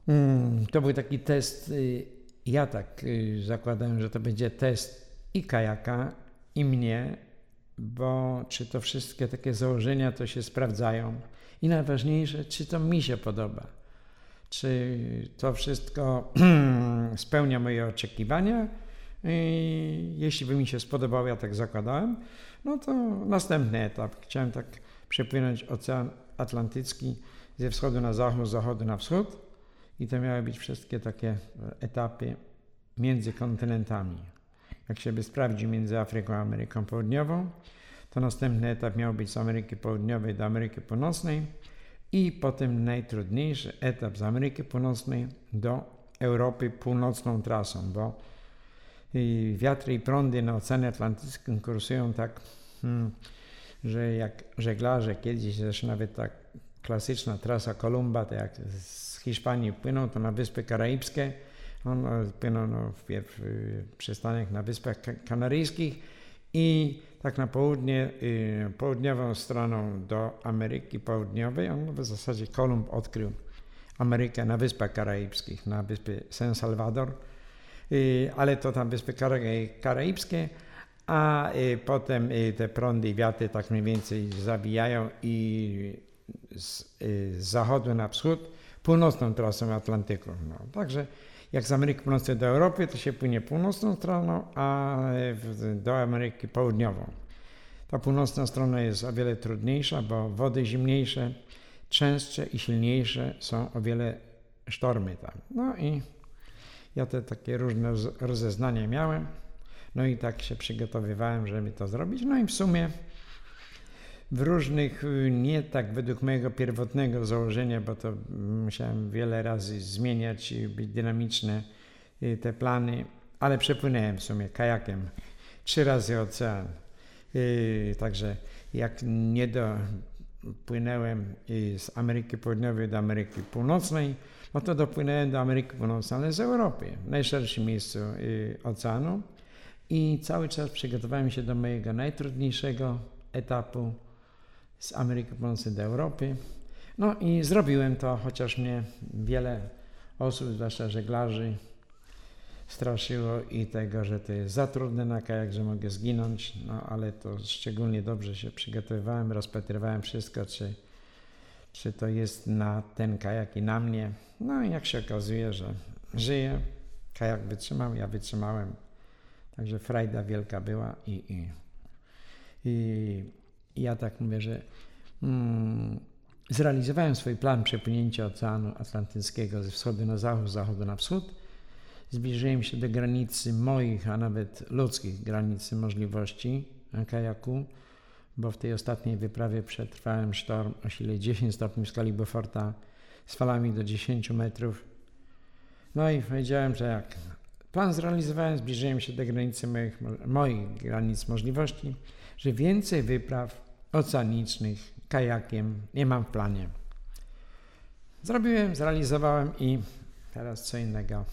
mm, to był taki test. Y, ja tak y, zakładałem, że to będzie test i kajaka, i mnie, bo czy to wszystkie takie założenia to się sprawdzają. I najważniejsze, czy to mi się podoba. Czy to wszystko spełnia moje oczekiwania. I jeśli by mi się spodobało, ja tak zakładałem, no to następny etap. Chciałem tak przepłynąć Ocean Atlantycki ze wschodu na zachód, z zachodu na wschód. I to miały być wszystkie takie etapy między kontynentami jak się by sprawdził między Afryką a Ameryką Południową, to następny etap miał być z Ameryki Południowej do Ameryki Północnej i potem najtrudniejszy etap z Ameryki Północnej do Europy północną trasą, bo wiatry i prądy na Oceanie Atlantyckim kursują tak, hmm, że jak żeglarze kiedyś, zresztą nawet tak klasyczna trasa Kolumba, to jak z Hiszpanii płyną, to na Wyspy Karaibskie, on płynął no, w, w przystanek na Wyspach Kanaryjskich i tak na południe, y, południową stroną do Ameryki Południowej. On w zasadzie Kolumb odkrył Amerykę na Wyspach Karaibskich, na wyspie San Salvador, y, ale to tam Wyspy Karaibskie, a y, potem te prądy i wiatry tak mniej więcej zawijają i z, z zachodu na wschód północną trasą Atlantyku. No, także jak z Ameryki Północnej do Europy, to się płynie północną stroną, a do Ameryki Południową. Ta północna strona jest o wiele trudniejsza, bo wody zimniejsze, częstsze i silniejsze są o wiele sztormy tam. No i ja te takie różne rozeznania miałem. No i tak się przygotowywałem, żeby to zrobić. No i w sumie w różnych, y, nie tak według mojego pierwotnego założenia, bo to musiałem wiele razy zmieniać i być dynamiczne y, te plany, ale przepłynąłem w sumie kajakiem trzy razy ocean. Y, także jak nie dopłynąłem z Ameryki Południowej do Ameryki Północnej, no to dopłynąłem do Ameryki Północnej, ale z Europy, w najszerszym miejscu oceanu. I cały czas przygotowałem się do mojego najtrudniejszego etapu z Ameryki Północnej do Europy. No i zrobiłem to, chociaż mnie wiele osób, zwłaszcza żeglarzy, straszyło i tego, że to jest za trudne na kajak, że mogę zginąć, no ale to szczególnie dobrze się przygotowywałem, rozpatrywałem wszystko, czy, czy to jest na ten kajak i na mnie. No i jak się okazuje, że żyję, kajak wytrzymał, ja wytrzymałem. Także frajda wielka była i, i, i ja tak mówię, że mm, zrealizowałem swój plan przepłynięcia Oceanu Atlantyckiego ze wschodu na zachód, z zachodu na wschód. Zbliżyłem się do granicy moich, a nawet ludzkich granicy możliwości na kajaku, bo w tej ostatniej wyprawie przetrwałem sztorm o sile 10 stopni w skali Beauforta z falami do 10 metrów. No i powiedziałem, że jak plan zrealizowałem, zbliżyłem się do granicy moich, moich granic możliwości, że więcej wypraw oceanicznych kajakiem nie mam w planie. Zrobiłem, zrealizowałem i teraz co innego.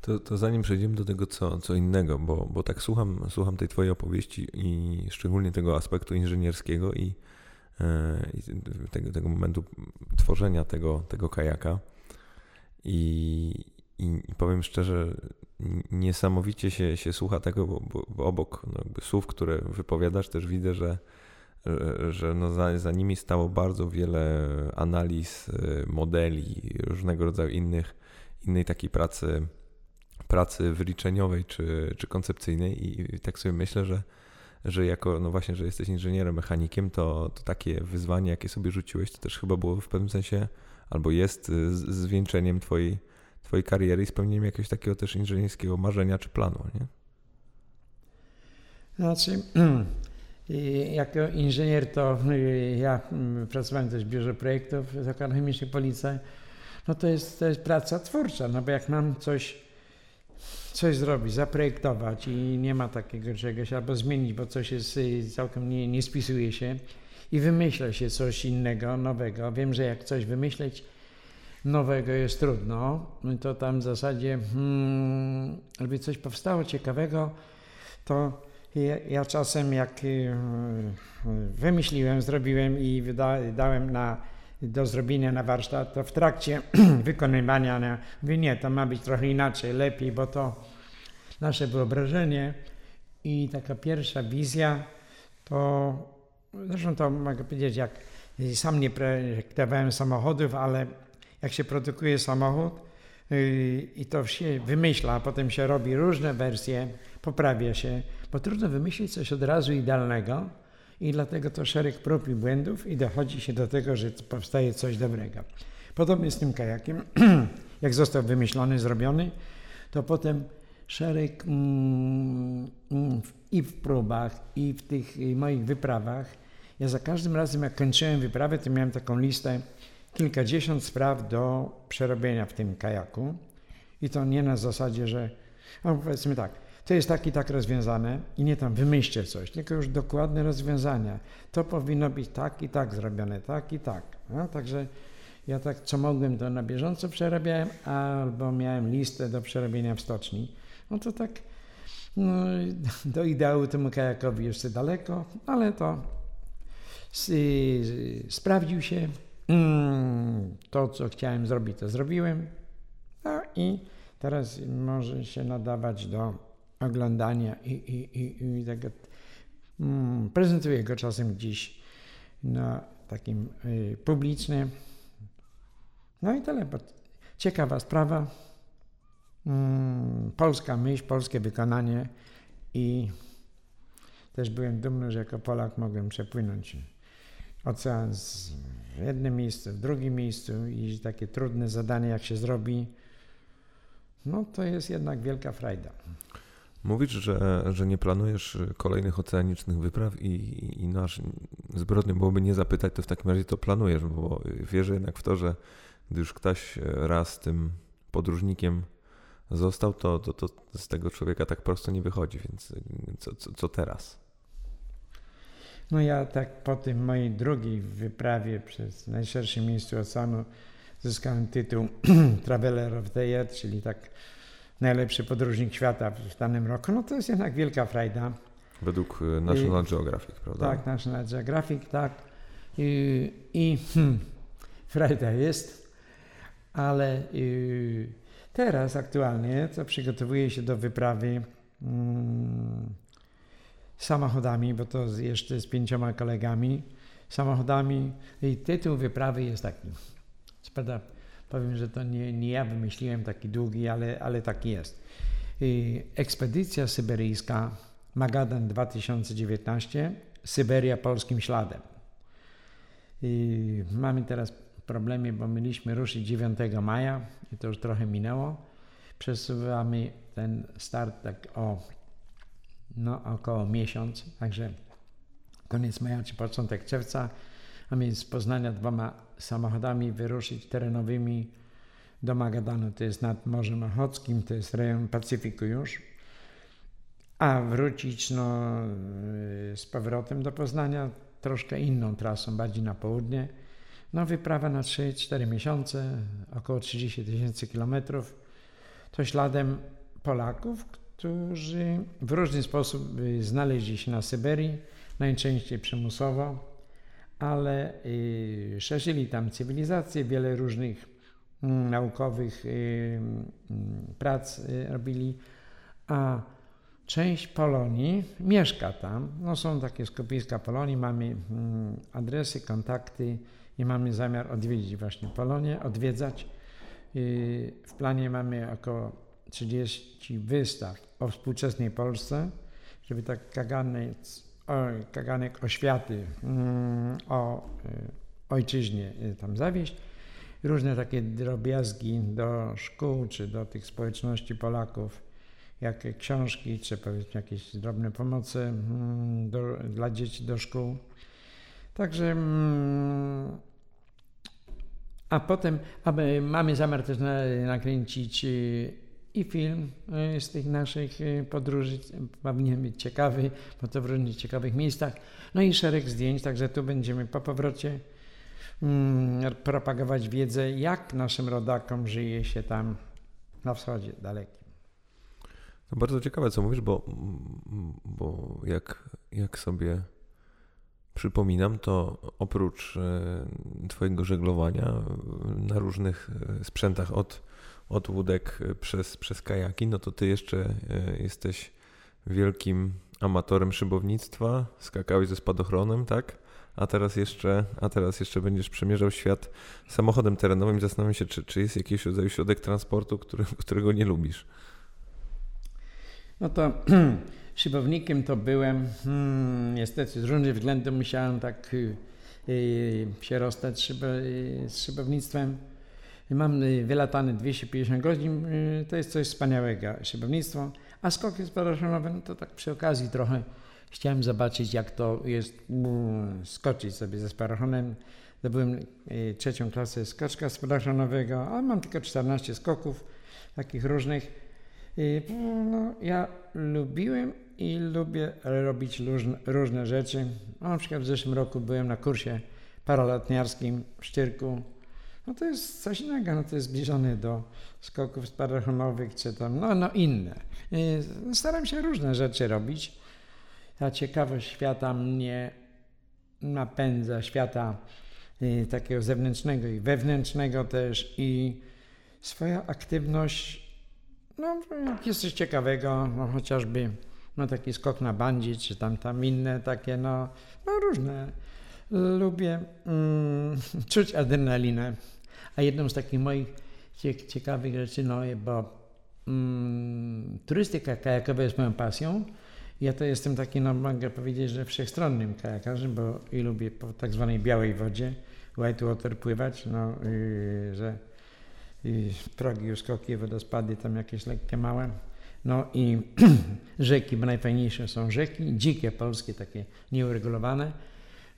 To, to zanim przejdziemy do tego co, co innego, bo, bo tak słucham, słucham tej Twojej opowieści i szczególnie tego aspektu inżynierskiego i, e, i tego, tego momentu tworzenia tego, tego kajaka. I, i, I, powiem szczerze, niesamowicie się, się słucha tego, bo, bo obok no słów, które wypowiadasz, też widzę, że, że no za, za nimi stało bardzo wiele analiz, y, modeli, różnego rodzaju innych, innej takiej pracy, pracy wyliczeniowej czy, czy koncepcyjnej. I, i tak sobie myślę, że, że jako, no właśnie, że jesteś inżynierem, mechanikiem, to, to takie wyzwanie, jakie sobie rzuciłeś, to też chyba było w pewnym sensie, albo jest zwieńczeniem twojej Twojej kariery i spełnieniem jakiegoś takiego też inżynierskiego marzenia czy planu, nie? Znaczy, jako inżynier to y, ja mm, pracowałem też w biurze projektów Zakładu Chemicznych Police. No to jest, to jest praca twórcza, no bo jak mam coś, coś zrobić, zaprojektować i nie ma takiego czegoś, albo zmienić, bo coś jest y, całkiem nie, nie spisuje się i wymyślę się coś innego, nowego. Wiem, że jak coś wymyśleć, nowego jest trudno. To tam w zasadzie, hmm, coś powstało ciekawego, to ja, ja czasem jak y, wymyśliłem, zrobiłem i wyda, dałem na, do zrobienia na warsztat, to w trakcie wykonywania na, mówię, nie, to ma być trochę inaczej, lepiej, bo to nasze wyobrażenie i taka pierwsza wizja, to zresztą to mogę powiedzieć, jak sam nie projektowałem samochodów, ale jak się produkuje samochód yy, i to się wymyśla, a potem się robi różne wersje, poprawia się, bo trudno wymyślić coś od razu idealnego i dlatego to szereg prób i błędów i dochodzi się do tego, że powstaje coś dobrego. Podobnie z tym kajakiem, jak został wymyślony, zrobiony, to potem szereg mm, mm, i w próbach, i w tych moich wyprawach. Ja za każdym razem, jak kończyłem wyprawę, to miałem taką listę kilkadziesiąt spraw do przerobienia w tym kajaku. I to nie na zasadzie, że no powiedzmy tak, to jest tak i tak rozwiązane i nie tam wymyślcie coś, tylko już dokładne rozwiązania. To powinno być tak i tak zrobione, tak i tak. No, także ja tak co mogłem to na bieżąco przerabiałem, albo miałem listę do przerobienia w stoczni. No to tak No, do ideału temu kajakowi jeszcze daleko, ale to sprawdził się. Mm, to, co chciałem zrobić, to zrobiłem. No i teraz może się nadawać do oglądania i, i, i, i tego. Mm, prezentuję go czasem gdzieś na takim y, publicznym. No i tyle. Ciekawa sprawa. Mm, polska myśl, polskie wykonanie i też byłem dumny, że jako Polak mogłem przepłynąć ocean w jednym miejscu, w drugim miejscu i takie trudne zadanie jak się zrobi, no to jest jednak wielka frajda. Mówisz, że, że nie planujesz kolejnych oceanicznych wypraw i, i nasz zbrodnią byłoby nie zapytać, to w takim razie to planujesz, bo wierzę jednak w to, że gdy już ktoś raz tym podróżnikiem został, to, to, to z tego człowieka tak prosto nie wychodzi, więc co, co, co teraz? No ja tak po tym mojej drugiej wyprawie przez najszersze miejsce oceanu zyskałem tytuł Traveler of the Year, czyli tak najlepszy podróżnik świata w danym roku. No to jest jednak wielka frajda. Według y, National I, Geographic, prawda? Tak, National Geographic, tak. I, i hmm, frajda jest, ale y, teraz aktualnie to przygotowuję się do wyprawy mm, samochodami, bo to jeszcze z pięcioma kolegami, samochodami i tytuł wyprawy jest taki. Prawda, powiem, że to nie, nie ja wymyśliłem taki długi, ale, ale taki jest. I ekspedycja syberyjska Magadan 2019, Syberia polskim śladem. I mamy teraz problemy, bo mieliśmy ruszyć 9 maja i to już trochę minęło. Przesuwamy ten start tak o no, około miesiąc, także koniec maja czy początek czerwca, a my z Poznania dwoma samochodami wyruszyć terenowymi do Magadanu, to jest nad Morzem Ochockim, to jest rejon Pacyfiku już, a wrócić no, z powrotem do Poznania troszkę inną trasą, bardziej na południe. No wyprawa na 3-4 miesiące, około 30 tysięcy kilometrów, to śladem Polaków, którzy w różny sposób znaleźli się na Syberii, najczęściej przymusowo, ale y, szerzyli tam cywilizację, wiele różnych mm, naukowych y, mm, prac y, robili, a część Polonii mieszka tam. No są takie skupiska Polonii, mamy mm, adresy, kontakty i mamy zamiar odwiedzić właśnie Polonię, odwiedzać. W planie mamy około 30 wystaw o współczesnej Polsce, żeby tak kaganek, kaganek oświaty mm, o y, ojczyźnie y, tam zawieść. Różne takie drobiazgi do szkół czy do tych społeczności Polaków, jak książki, czy powiedzmy jakieś drobne pomocy mm, do, dla dzieci do szkół. Także mm, a potem aby, mamy zamiar też nakręcić y, i film e, z tych naszych e, podróży być ciekawy, bo to w różnych ciekawych miejscach. No i szereg zdjęć, także tu będziemy po powrocie mm, propagować wiedzę, jak naszym rodakom żyje się tam na wschodzie dalekim. No bardzo ciekawe, co mówisz, bo, bo jak, jak sobie przypominam, to oprócz e, Twojego żeglowania na różnych sprzętach od od łódek e, przez, przez kajaki, no to ty jeszcze e, jesteś wielkim amatorem szybownictwa, skakałeś ze spadochronem, tak? A teraz jeszcze, a teraz jeszcze będziesz przemierzał świat samochodem terenowym zastanawiam się, czy, czy jest jakiś rodzaj środek transportu, który, którego nie lubisz. No to szybownikiem to byłem. Hmm, niestety z różnych względów musiałem tak y, y, się rozstać szybo, y, z szybownictwem. Mam y, wylatane 250 godzin, y, to jest coś wspaniałego, szybownictwo. A skoki spadochrenowe, no to tak przy okazji trochę chciałem zobaczyć, jak to jest mm, skoczyć sobie ze spadochronem. Zdobyłem y, trzecią klasę skoczka spadochronowego, ale mam tylko 14 skoków, takich różnych. No, ja lubiłem i lubię robić różne, rzeczy. No, na przykład w zeszłym roku byłem na kursie paralotniarskim w Szczyrku no to jest coś innego, no to jest zbliżone do skoków spadochronowych, czy tam, no, no inne. Staram się różne rzeczy robić. Ta ciekawość świata mnie napędza, świata y, takiego zewnętrznego i wewnętrznego też i swoja aktywność, no jak jest coś ciekawego, no chociażby no taki skok na bandzi, czy tam, tam inne takie, no, no różne. Lubię mm, czuć adrenalinę. A jedną z takich moich ciekawych rzeczy, no bo mm, turystyka kajakowa jest moją pasją. Ja to jestem taki, no mogę powiedzieć, że wszechstronnym kajakarzem, bo i lubię po tak zwanej białej wodzie, whitewater pływać, no, yy, że i progi, uskoki, wodospady, tam jakieś lekkie małe. No i rzeki, bo najfajniejsze są rzeki, dzikie polskie, takie nieuregulowane.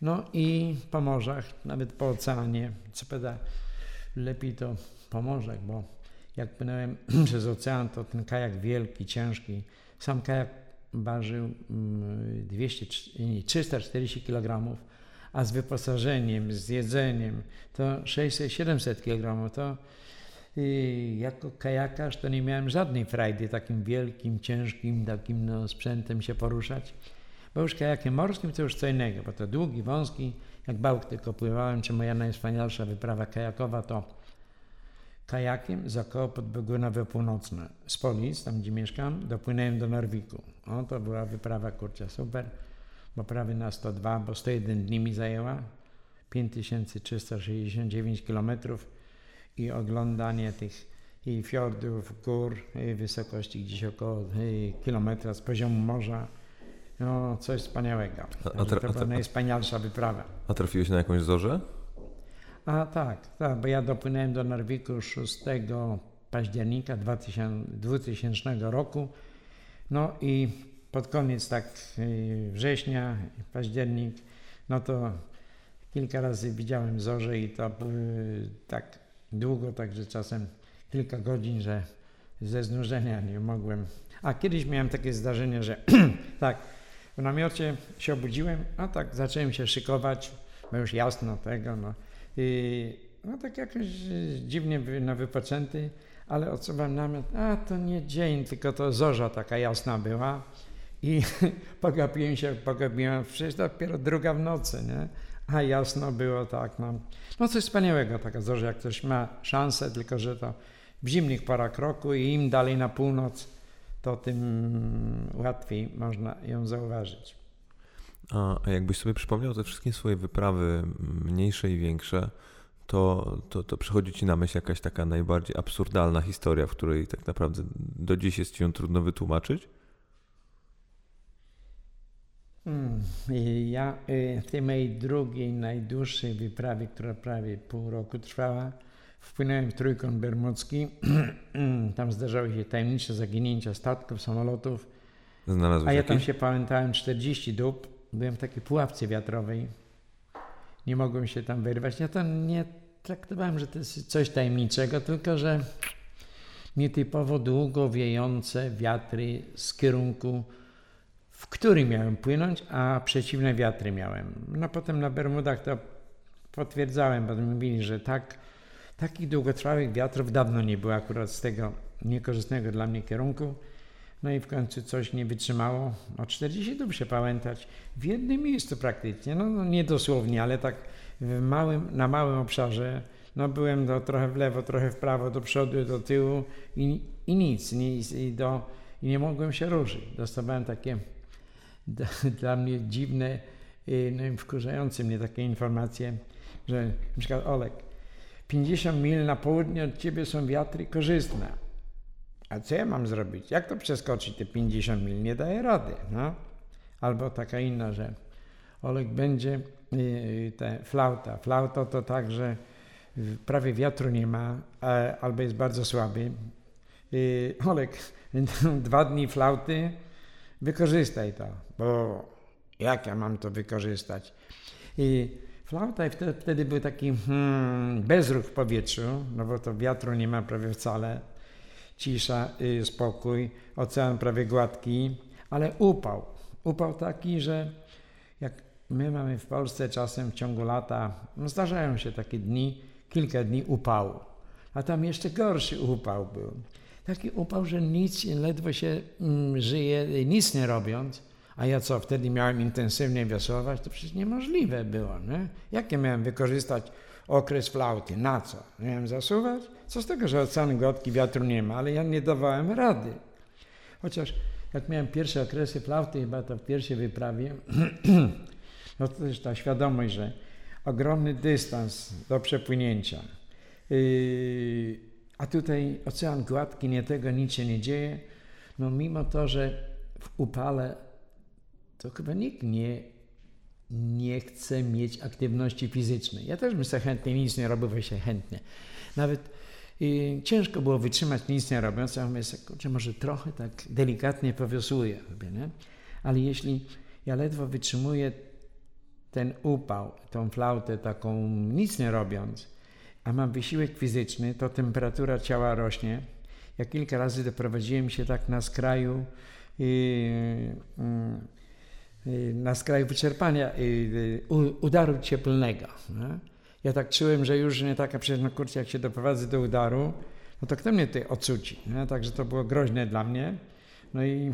No i po morzach, nawet po oceanie, co prawda lepiej to po morzach, bo jak płynąłem przez ocean, to ten kajak wielki, ciężki, sam kajak ważył 200, mm, 340 kg, a z wyposażeniem, z jedzeniem to 600-700 kg. To i jako kajakarz to nie miałem żadnej frajdy takim wielkim, ciężkim takim no, sprzętem się poruszać. Bo już kajakiem morskim to już co innego, bo to długi, wąski, jak bałk tylko pływałem, czy moja najwspanialsza wyprawa kajakowa to kajakiem z około Podbiegunowe Północne. Z Polic, tam gdzie mieszkam, dopłynąłem do Norwiku. O, to była wyprawa, kurczę, super, bo prawie na 102, bo 101 dni mi zajęła, 5369 kilometrów i oglądanie tych i fiordów, gór, i wysokości gdzieś około kilometra z poziomu morza. No, coś wspaniałego. A, a, to była najwspanialsza wyprawa. A trafiłeś na jakąś zorzę? A tak, tak, bo ja dopłynąłem do Norwiku 6 października 2000, 2000 roku. No i pod koniec tak y, września, październik, no to kilka razy widziałem zorze i to y, tak długo, także czasem kilka godzin, że ze znużenia nie mogłem. A kiedyś miałem takie zdarzenie, że tak, w namiocie się obudziłem, a tak zacząłem się szykować, bo już jasno tego, no. I no tak jakoś dziwnie no, wypoczęty, ale odsuwam namiot, a to nie dzień, tylko to zorza taka jasna była. I pogapiłem się, pogapiłem, przecież dopiero druga w nocy, nie? A jasno było tak, no, no coś wspaniałego taka zorza, jak ktoś ma szansę, tylko że to w zimnych porach roku i im dalej na północ, to tym łatwiej można ją zauważyć. A, jakbyś sobie przypomniał te wszystkie swoje wyprawy, mniejsze i większe, to, to, to przychodzi ci na myśl jakaś taka najbardziej absurdalna historia, w której tak naprawdę do dziś jest ci ją trudno wytłumaczyć? Hmm. Ja y, w tej mojej drugiej, najdłuższej wyprawie, która prawie pół roku trwała, wpłynąłem w Trójkąt Bermudzki. tam zdarzały się tajemnicze zaginięcia statków, samolotów. Znalazłeś A ja tam się pamiętałem 40 dób. Byłem w takiej pułapce wiatrowej. Nie mogłem się tam wyrwać. Ja tam nie traktowałem, że to jest coś tajemniczego, tylko że nietypowo długo wiejące wiatry z kierunku w który miałem płynąć, a przeciwne wiatry miałem. No potem na Bermudach to potwierdzałem, bo mówili, że tak, takich długotrwałych wiatrów dawno nie było akurat z tego niekorzystnego dla mnie kierunku. No i w końcu coś nie wytrzymało. O 40 dób się pamiętać. W jednym miejscu praktycznie, no, no nie dosłownie, ale tak małym, na małym obszarze. No byłem do, trochę w lewo, trochę w prawo, do przodu, do tyłu i, i nic. Nie, i, do, I nie mogłem się ruszyć. Dostawałem takie dla mnie dziwne, no i wkurzające mnie takie informacje, że przykład Olek, 50 mil na południe od ciebie są wiatry korzystne. A co ja mam zrobić? Jak to przeskoczyć te 50 mil? Nie daję rady. No? Albo taka inna, że Olek będzie yy, flauta. Flauta to tak, że prawie wiatru nie ma, albo jest bardzo słaby. Yy, Olek, dwa dni flauty, wykorzystaj to, bo jak ja mam to wykorzystać? I flauta i wtedy, wtedy był taki hmm, bezruch w powietrzu, no bo to wiatru nie ma prawie wcale, cisza, y, spokój, ocean prawie gładki, ale upał. Upał taki, że jak my mamy w Polsce czasem w ciągu lata, no zdarzają się takie dni, kilka dni upału. A tam jeszcze gorszy upał był. Taki upał, że nic, ledwo się mm, żyje, nic nie robiąc. A ja co, wtedy miałem intensywnie wiosłować? To przecież niemożliwe było. Nie? Jakie miałem wykorzystać okres flauty? Na co? Miałem zasuwać? Co z tego, że ocean gładki, wiatru nie ma, ale ja nie dawałem rady. Chociaż jak miałem pierwsze okresy flauty, chyba to w pierwszej wyprawie, no to też ta świadomość, że ogromny dystans do przepłynięcia. Yy, a tutaj ocean gładki, nie tego, nic się nie dzieje. No mimo to, że w upale to chyba nikt nie, nie chce mieć aktywności fizycznej. Ja też bym sobie chętnie nic nie robił, się chętnie. Nawet i ciężko było wytrzymać nic nie robiąc, ja mówię, kurczę, może trochę tak delikatnie powiosłuję. Nie? Ale jeśli ja ledwo wytrzymuję ten upał, tą flautę taką nic nie robiąc, a mam wysiłek fizyczny, to temperatura ciała rośnie. Ja kilka razy doprowadziłem się tak na skraju, na skraju wyczerpania, udaru cieplnego. Nie? Ja tak czułem, że już nie taka przecież no kurczę, jak się doprowadzę do udaru, no to kto mnie tutaj odsuci? Nie? Także to było groźne dla mnie. No i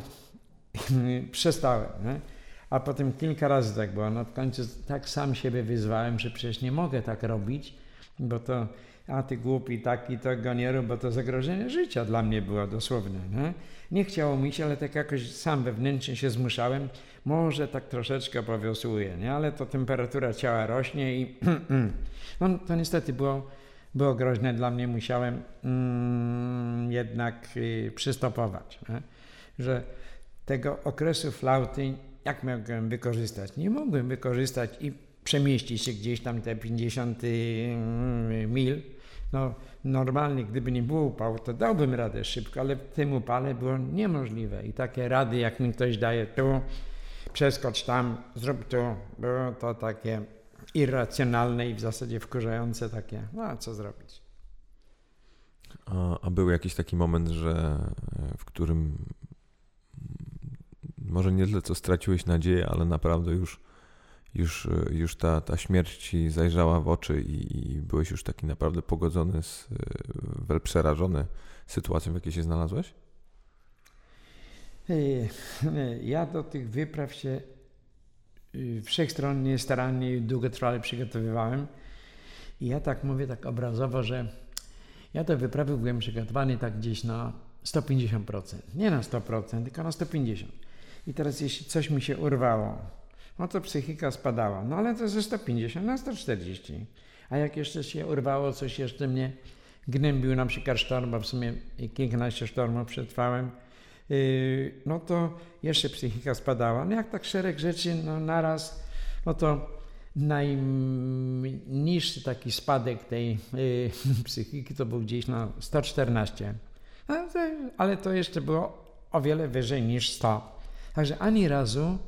przestałem. Nie? A potem kilka razy tak było. No w końcu tak sam siebie wyzwałem, że przecież nie mogę tak robić, bo to a ty głupi taki, to go nie rób, bo to zagrożenie życia dla mnie było dosłownie. Nie? nie chciało mi się, ale tak jakoś sam wewnętrznie się zmuszałem. Może tak troszeczkę powiosłuję, nie? ale to temperatura ciała rośnie i no, to niestety było, było groźne dla mnie. Musiałem mm, jednak y, przystopować, nie? że tego okresu flauty jak mogłem wykorzystać? Nie mogłem wykorzystać i przemieścić się gdzieś tam te 50 mm, mil. No, normalnie, gdyby nie było upału, to dałbym radę szybko, ale w tym upale było niemożliwe. I takie rady, jak mi ktoś daje tu, przeskocz tam, zrób tu, było to takie irracjonalne i w zasadzie wkurzające takie, no a co zrobić. A, a był jakiś taki moment, że w którym może nie tyle co straciłeś nadzieję, ale naprawdę już, już, już ta, ta śmierć ci zajrzała w oczy i, i byłeś już taki naprawdę pogodzony, z, przerażony sytuacją, w jakiej się znalazłeś? Ja do tych wypraw się y, wszechstronnie, starannie i długotrwale przygotowywałem. I ja tak mówię tak obrazowo, że ja te wyprawy byłem przygotowany tak gdzieś na 150%. Nie na 100%, tylko na 150%. I teraz jeśli coś mi się urwało, no to psychika spadała. No ale to ze 150 na 140. A jak jeszcze się urwało, coś jeszcze mnie gnębił, na przykład sztorm, bo w sumie kilkanaście sztormów przetrwałem, yy, no to jeszcze psychika spadała. No jak tak szereg rzeczy no naraz, no to najniższy taki spadek tej yy, psychiki to był gdzieś na 114. ale to jeszcze było o wiele wyżej niż 100. Także ani razu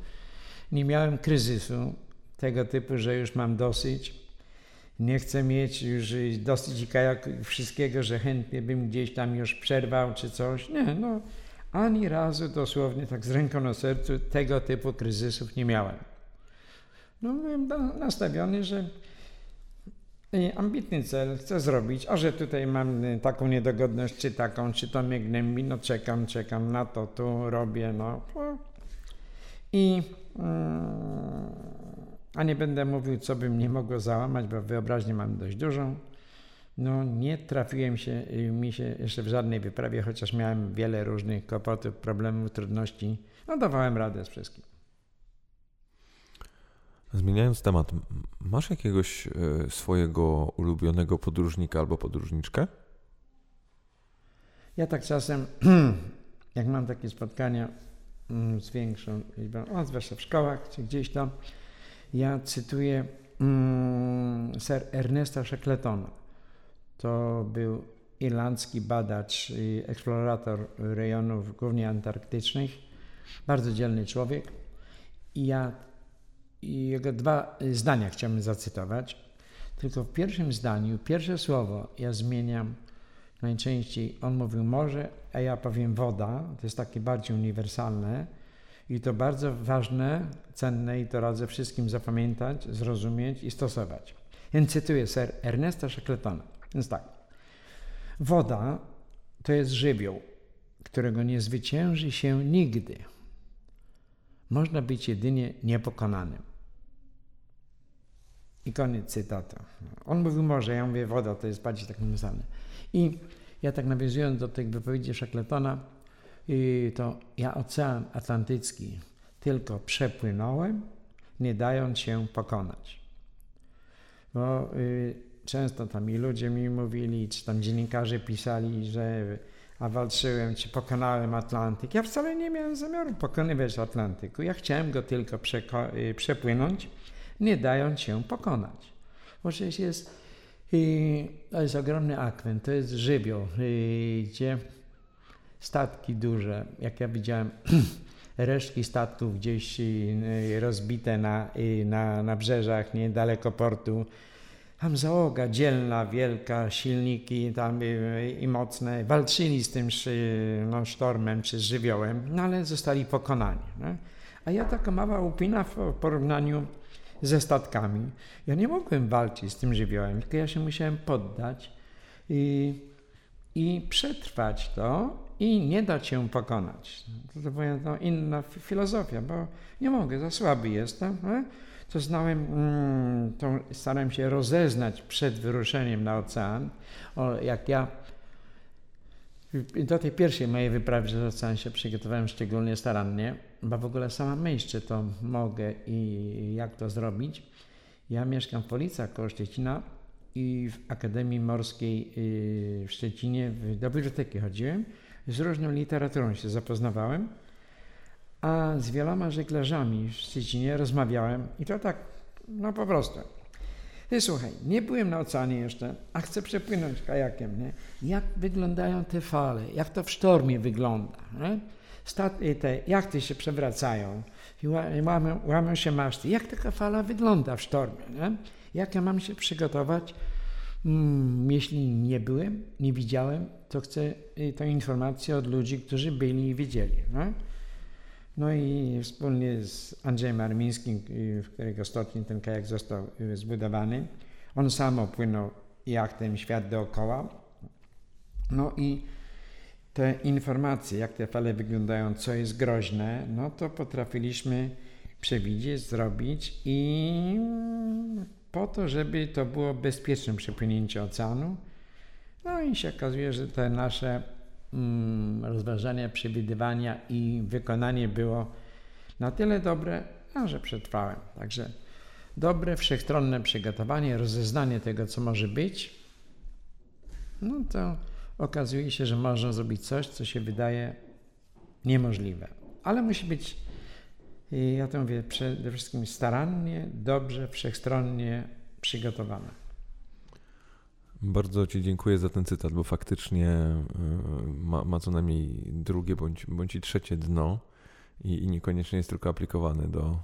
nie miałem kryzysu tego typu, że już mam dosyć. Nie chcę mieć już dosyć wszystkiego, że chętnie bym gdzieś tam już przerwał czy coś. Nie, no ani razu dosłownie tak z ręką na sercu tego typu kryzysów nie miałem. No byłem nastawiony, że ambitny cel chcę zrobić, a że tutaj mam taką niedogodność, czy taką, czy to mnie gnębi, no czekam, czekam na to, tu robię, no. I a nie będę mówił, co by mnie mogło załamać, bo wyobraźnię mam dość dużą. No, nie trafiłem się mi się jeszcze w żadnej wyprawie, chociaż miałem wiele różnych kłopotów, problemów, trudności. No, dawałem radę z wszystkim. Zmieniając temat, masz jakiegoś e, swojego ulubionego podróżnika albo podróżniczkę? Ja tak czasem, jak mam takie spotkania z większą liczbą, o, zwłaszcza w szkołach czy gdzieś tam. Ja cytuję mm, Sir Ernesta Shackletona. To był irlandzki badacz i eksplorator rejonów głównie antarktycznych. Bardzo dzielny człowiek. I ja i jego dwa zdania chciałbym zacytować. Tylko w pierwszym zdaniu, pierwsze słowo ja zmieniam najczęściej. On mówił morze, a ja powiem woda, to jest takie bardziej uniwersalne i to bardzo ważne, cenne i to radzę wszystkim zapamiętać, zrozumieć i stosować. Więc cytuję Sir Ernesta Shackletona. Więc tak. Woda to jest żywioł, którego nie zwycięży się nigdy. Można być jedynie niepokonanym. I koniec cytatu. On mówił może, ja mówię woda, to jest bardziej tak napisane. I ja tak nawiązując do tych wypowiedzi Shackletona, to ja Ocean Atlantycki tylko przepłynąłem, nie dając się pokonać. Bo y, często tam i ludzie mi mówili, czy tam dziennikarze pisali, że a walczyłem, czy pokonałem Atlantyk. Ja wcale nie miałem zamiaru pokonywać Atlantyku. Ja chciałem go tylko y, przepłynąć, nie dając się pokonać. Bo przecież jest, y, to jest ogromny akwen, to jest żywioł, gdzie statki duże, jak ja widziałem resztki statków gdzieś y, rozbite na, y, na, na brzeżach niedaleko portu. Tam załoga dzielna, wielka, silniki tam i, y, i mocne. Walczyli z tym no, sztormem czy żywiołem, no ale zostali pokonani. A ja taka mała upina w porównaniu ze statkami. Ja nie mogłem walczyć z tym żywiołem, tylko ja się musiałem poddać i, i przetrwać to i nie da cię pokonać. To, to była no, inna filozofia, bo nie mogę, za słaby jestem. No? To znałem, mm, to starałem się rozeznać przed wyruszeniem na ocean. O, jak ja do tej pierwszej mojej wyprawy przez ocean się przygotowałem szczególnie starannie, bo w ogóle sama myśl, czy to mogę i jak to zrobić. Ja mieszkam w Policach koło Szczecina i w Akademii Morskiej y, w Szczecinie do biblioteki chodziłem z różną literaturą się zapoznawałem, a z wieloma żeglarzami w Szczecinie rozmawiałem i to tak, no po prostu. Ty słuchaj, nie byłem na oceanie jeszcze, a chcę przepłynąć kajakiem, nie? Jak wyglądają te fale, jak to w sztormie wygląda, nie? Stat- te jachty się przewracają, łamią, łamią się maszty. Jak taka fala wygląda w sztormie, nie? Jak ja mam się przygotować? Mm, jeśli nie byłem, nie widziałem, to chcę y, tę informację od ludzi, którzy byli i widzieli. No, no i wspólnie z Andrzejem Armińskim, y, w którego stopniu ten kajak został y, zbudowany, on sam opłynął jachtem świat dookoła. No i te informacje, jak te fale wyglądają, co jest groźne, no to potrafiliśmy przewidzieć, zrobić i po to, żeby to było bezpieczne przepłynięcie oceanu. No i się okazuje, że te nasze mm, rozważania, przewidywania i wykonanie było na tyle dobre, no, że przetrwałem. Także dobre, wszechstronne przygotowanie, rozeznanie tego, co może być, no to okazuje się, że można zrobić coś, co się wydaje niemożliwe. Ale musi być i ja to mówię przede wszystkim starannie, dobrze, wszechstronnie przygotowane. Bardzo Ci dziękuję za ten cytat, bo faktycznie e, ma, ma co najmniej drugie bądź, bądź i trzecie dno i, i niekoniecznie jest tylko aplikowany do,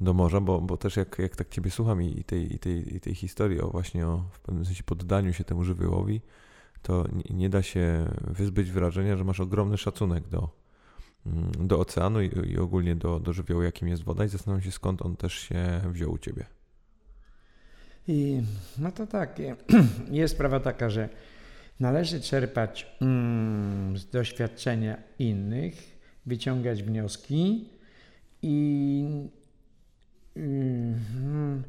do morza, bo, bo też jak, jak tak Ciebie słucham i tej, i tej, i tej historii o właśnie o w pewnym sensie poddaniu się temu żywiołowi, to nie, da się wyzbyć wrażenia, że masz ogromny szacunek do, Mm, do oceanu i, i ogólnie do, do żywiołu, jakim jest woda i zastanawiam się, skąd on też się wziął u Ciebie. I no to tak, jest sprawa taka, że należy czerpać mm, z doświadczenia innych, wyciągać wnioski i, mm,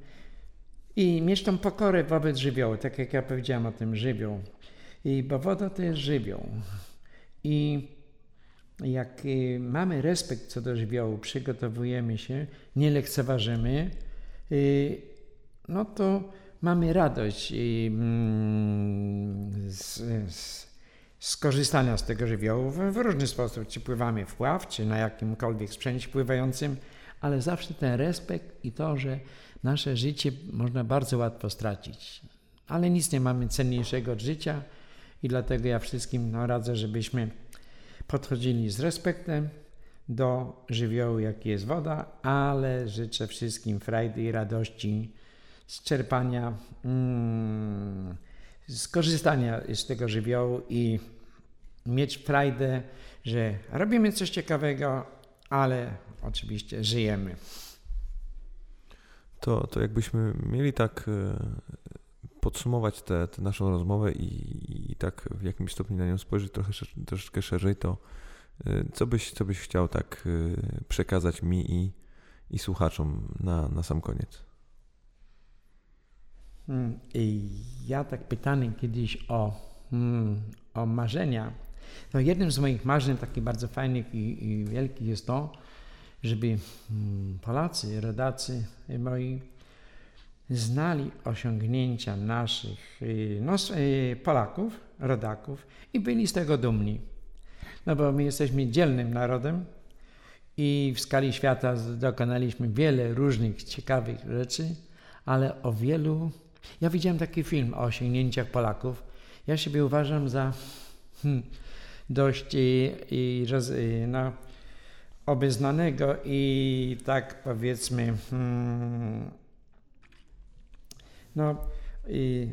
i mieć tą pokorę wobec żywiołu, tak jak ja powiedziałem o tym żywioł. Bo woda to jest żywioł. I jak y, mamy respekt co do żywiołu, przygotowujemy się, nie lekceważymy, y, no to mamy radość y, mm, z, z, z korzystania z tego żywiołu w, w różny sposób, czy pływamy w pław, czy na jakimkolwiek sprzęcie pływającym, ale zawsze ten respekt i to, że nasze życie można bardzo łatwo stracić. Ale nic nie mamy cenniejszego od życia i dlatego ja wszystkim radzę, żebyśmy podchodzili z respektem do żywiołu, jaki jest woda, ale życzę wszystkim frajdy i radości z czerpania, mm, z korzystania z tego żywiołu i mieć frajdę, że robimy coś ciekawego, ale oczywiście żyjemy. To, to jakbyśmy mieli tak e, podsumować tę naszą rozmowę i, i, tak w jakimś stopniu na nią spojrzeć trochę troszeczkę szerzej, to y, co byś, co byś chciał tak y, przekazać mi i, i słuchaczom na, na sam koniec? Hmm, ja tak pytany kiedyś o, hmm, o marzenia. No jednym z moich marzeń takich bardzo fajnych i, i wielkich jest to, żeby hmm, Polacy, rodacy moi znali osiągnięcia naszych y, no, y, Polaków, rodaków i byli z tego dumni. No bo my jesteśmy dzielnym narodem i w skali świata dokonaliśmy wiele różnych ciekawych rzeczy, ale o wielu. Ja widziałem taki film o osiągnięciach Polaków. Ja siebie uważam za hmm, dość i, i roz, no, obeznanego i tak powiedzmy. Hmm, no i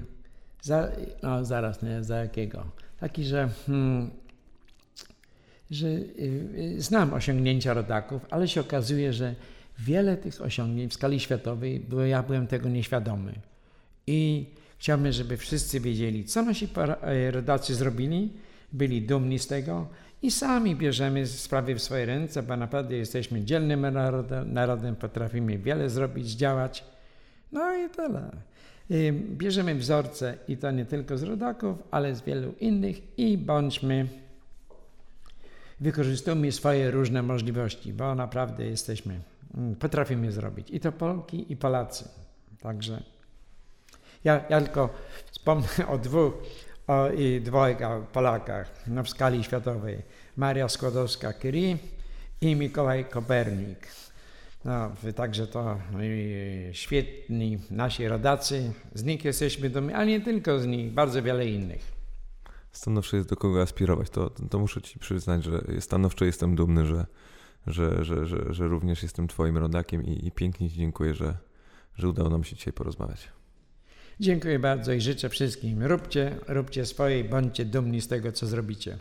za, no zaraz, nie, za jakiego? Taki, że, hmm, że y, znam osiągnięcia rodaków, ale się okazuje, że wiele tych osiągnięć w skali światowej, bo ja byłem tego nieświadomy. I chciałbym, żeby wszyscy wiedzieli, co nasi e, rodacy zrobili, byli dumni z tego i sami bierzemy sprawy w swoje ręce, bo naprawdę jesteśmy dzielnym narodem potrafimy wiele zrobić, działać. No i tyle. Bierzemy wzorce i to nie tylko z rodaków, ale z wielu innych i bądźmy, wykorzystujmy swoje różne możliwości, bo naprawdę jesteśmy, mm, potrafimy zrobić i to Polki i Polacy. Także ja, ja tylko wspomnę o dwóch o, i dwojga Polakach no, w skali światowej. Maria Skłodowska-Curie i Mikołaj Kopernik. No, także to no świetni nasi rodacy, z nich jesteśmy dumni, ale nie tylko z nich, bardzo wiele innych. Stanowczo jest do kogo aspirować. To, to muszę Ci przyznać, że stanowczo jestem dumny, że, że, że, że, że również jestem Twoim rodakiem i, i pięknie Ci dziękuję, że, że udało nam się dzisiaj porozmawiać. Dziękuję bardzo i życzę wszystkim. Róbcie, róbcie swoje i bądźcie dumni z tego, co zrobicie.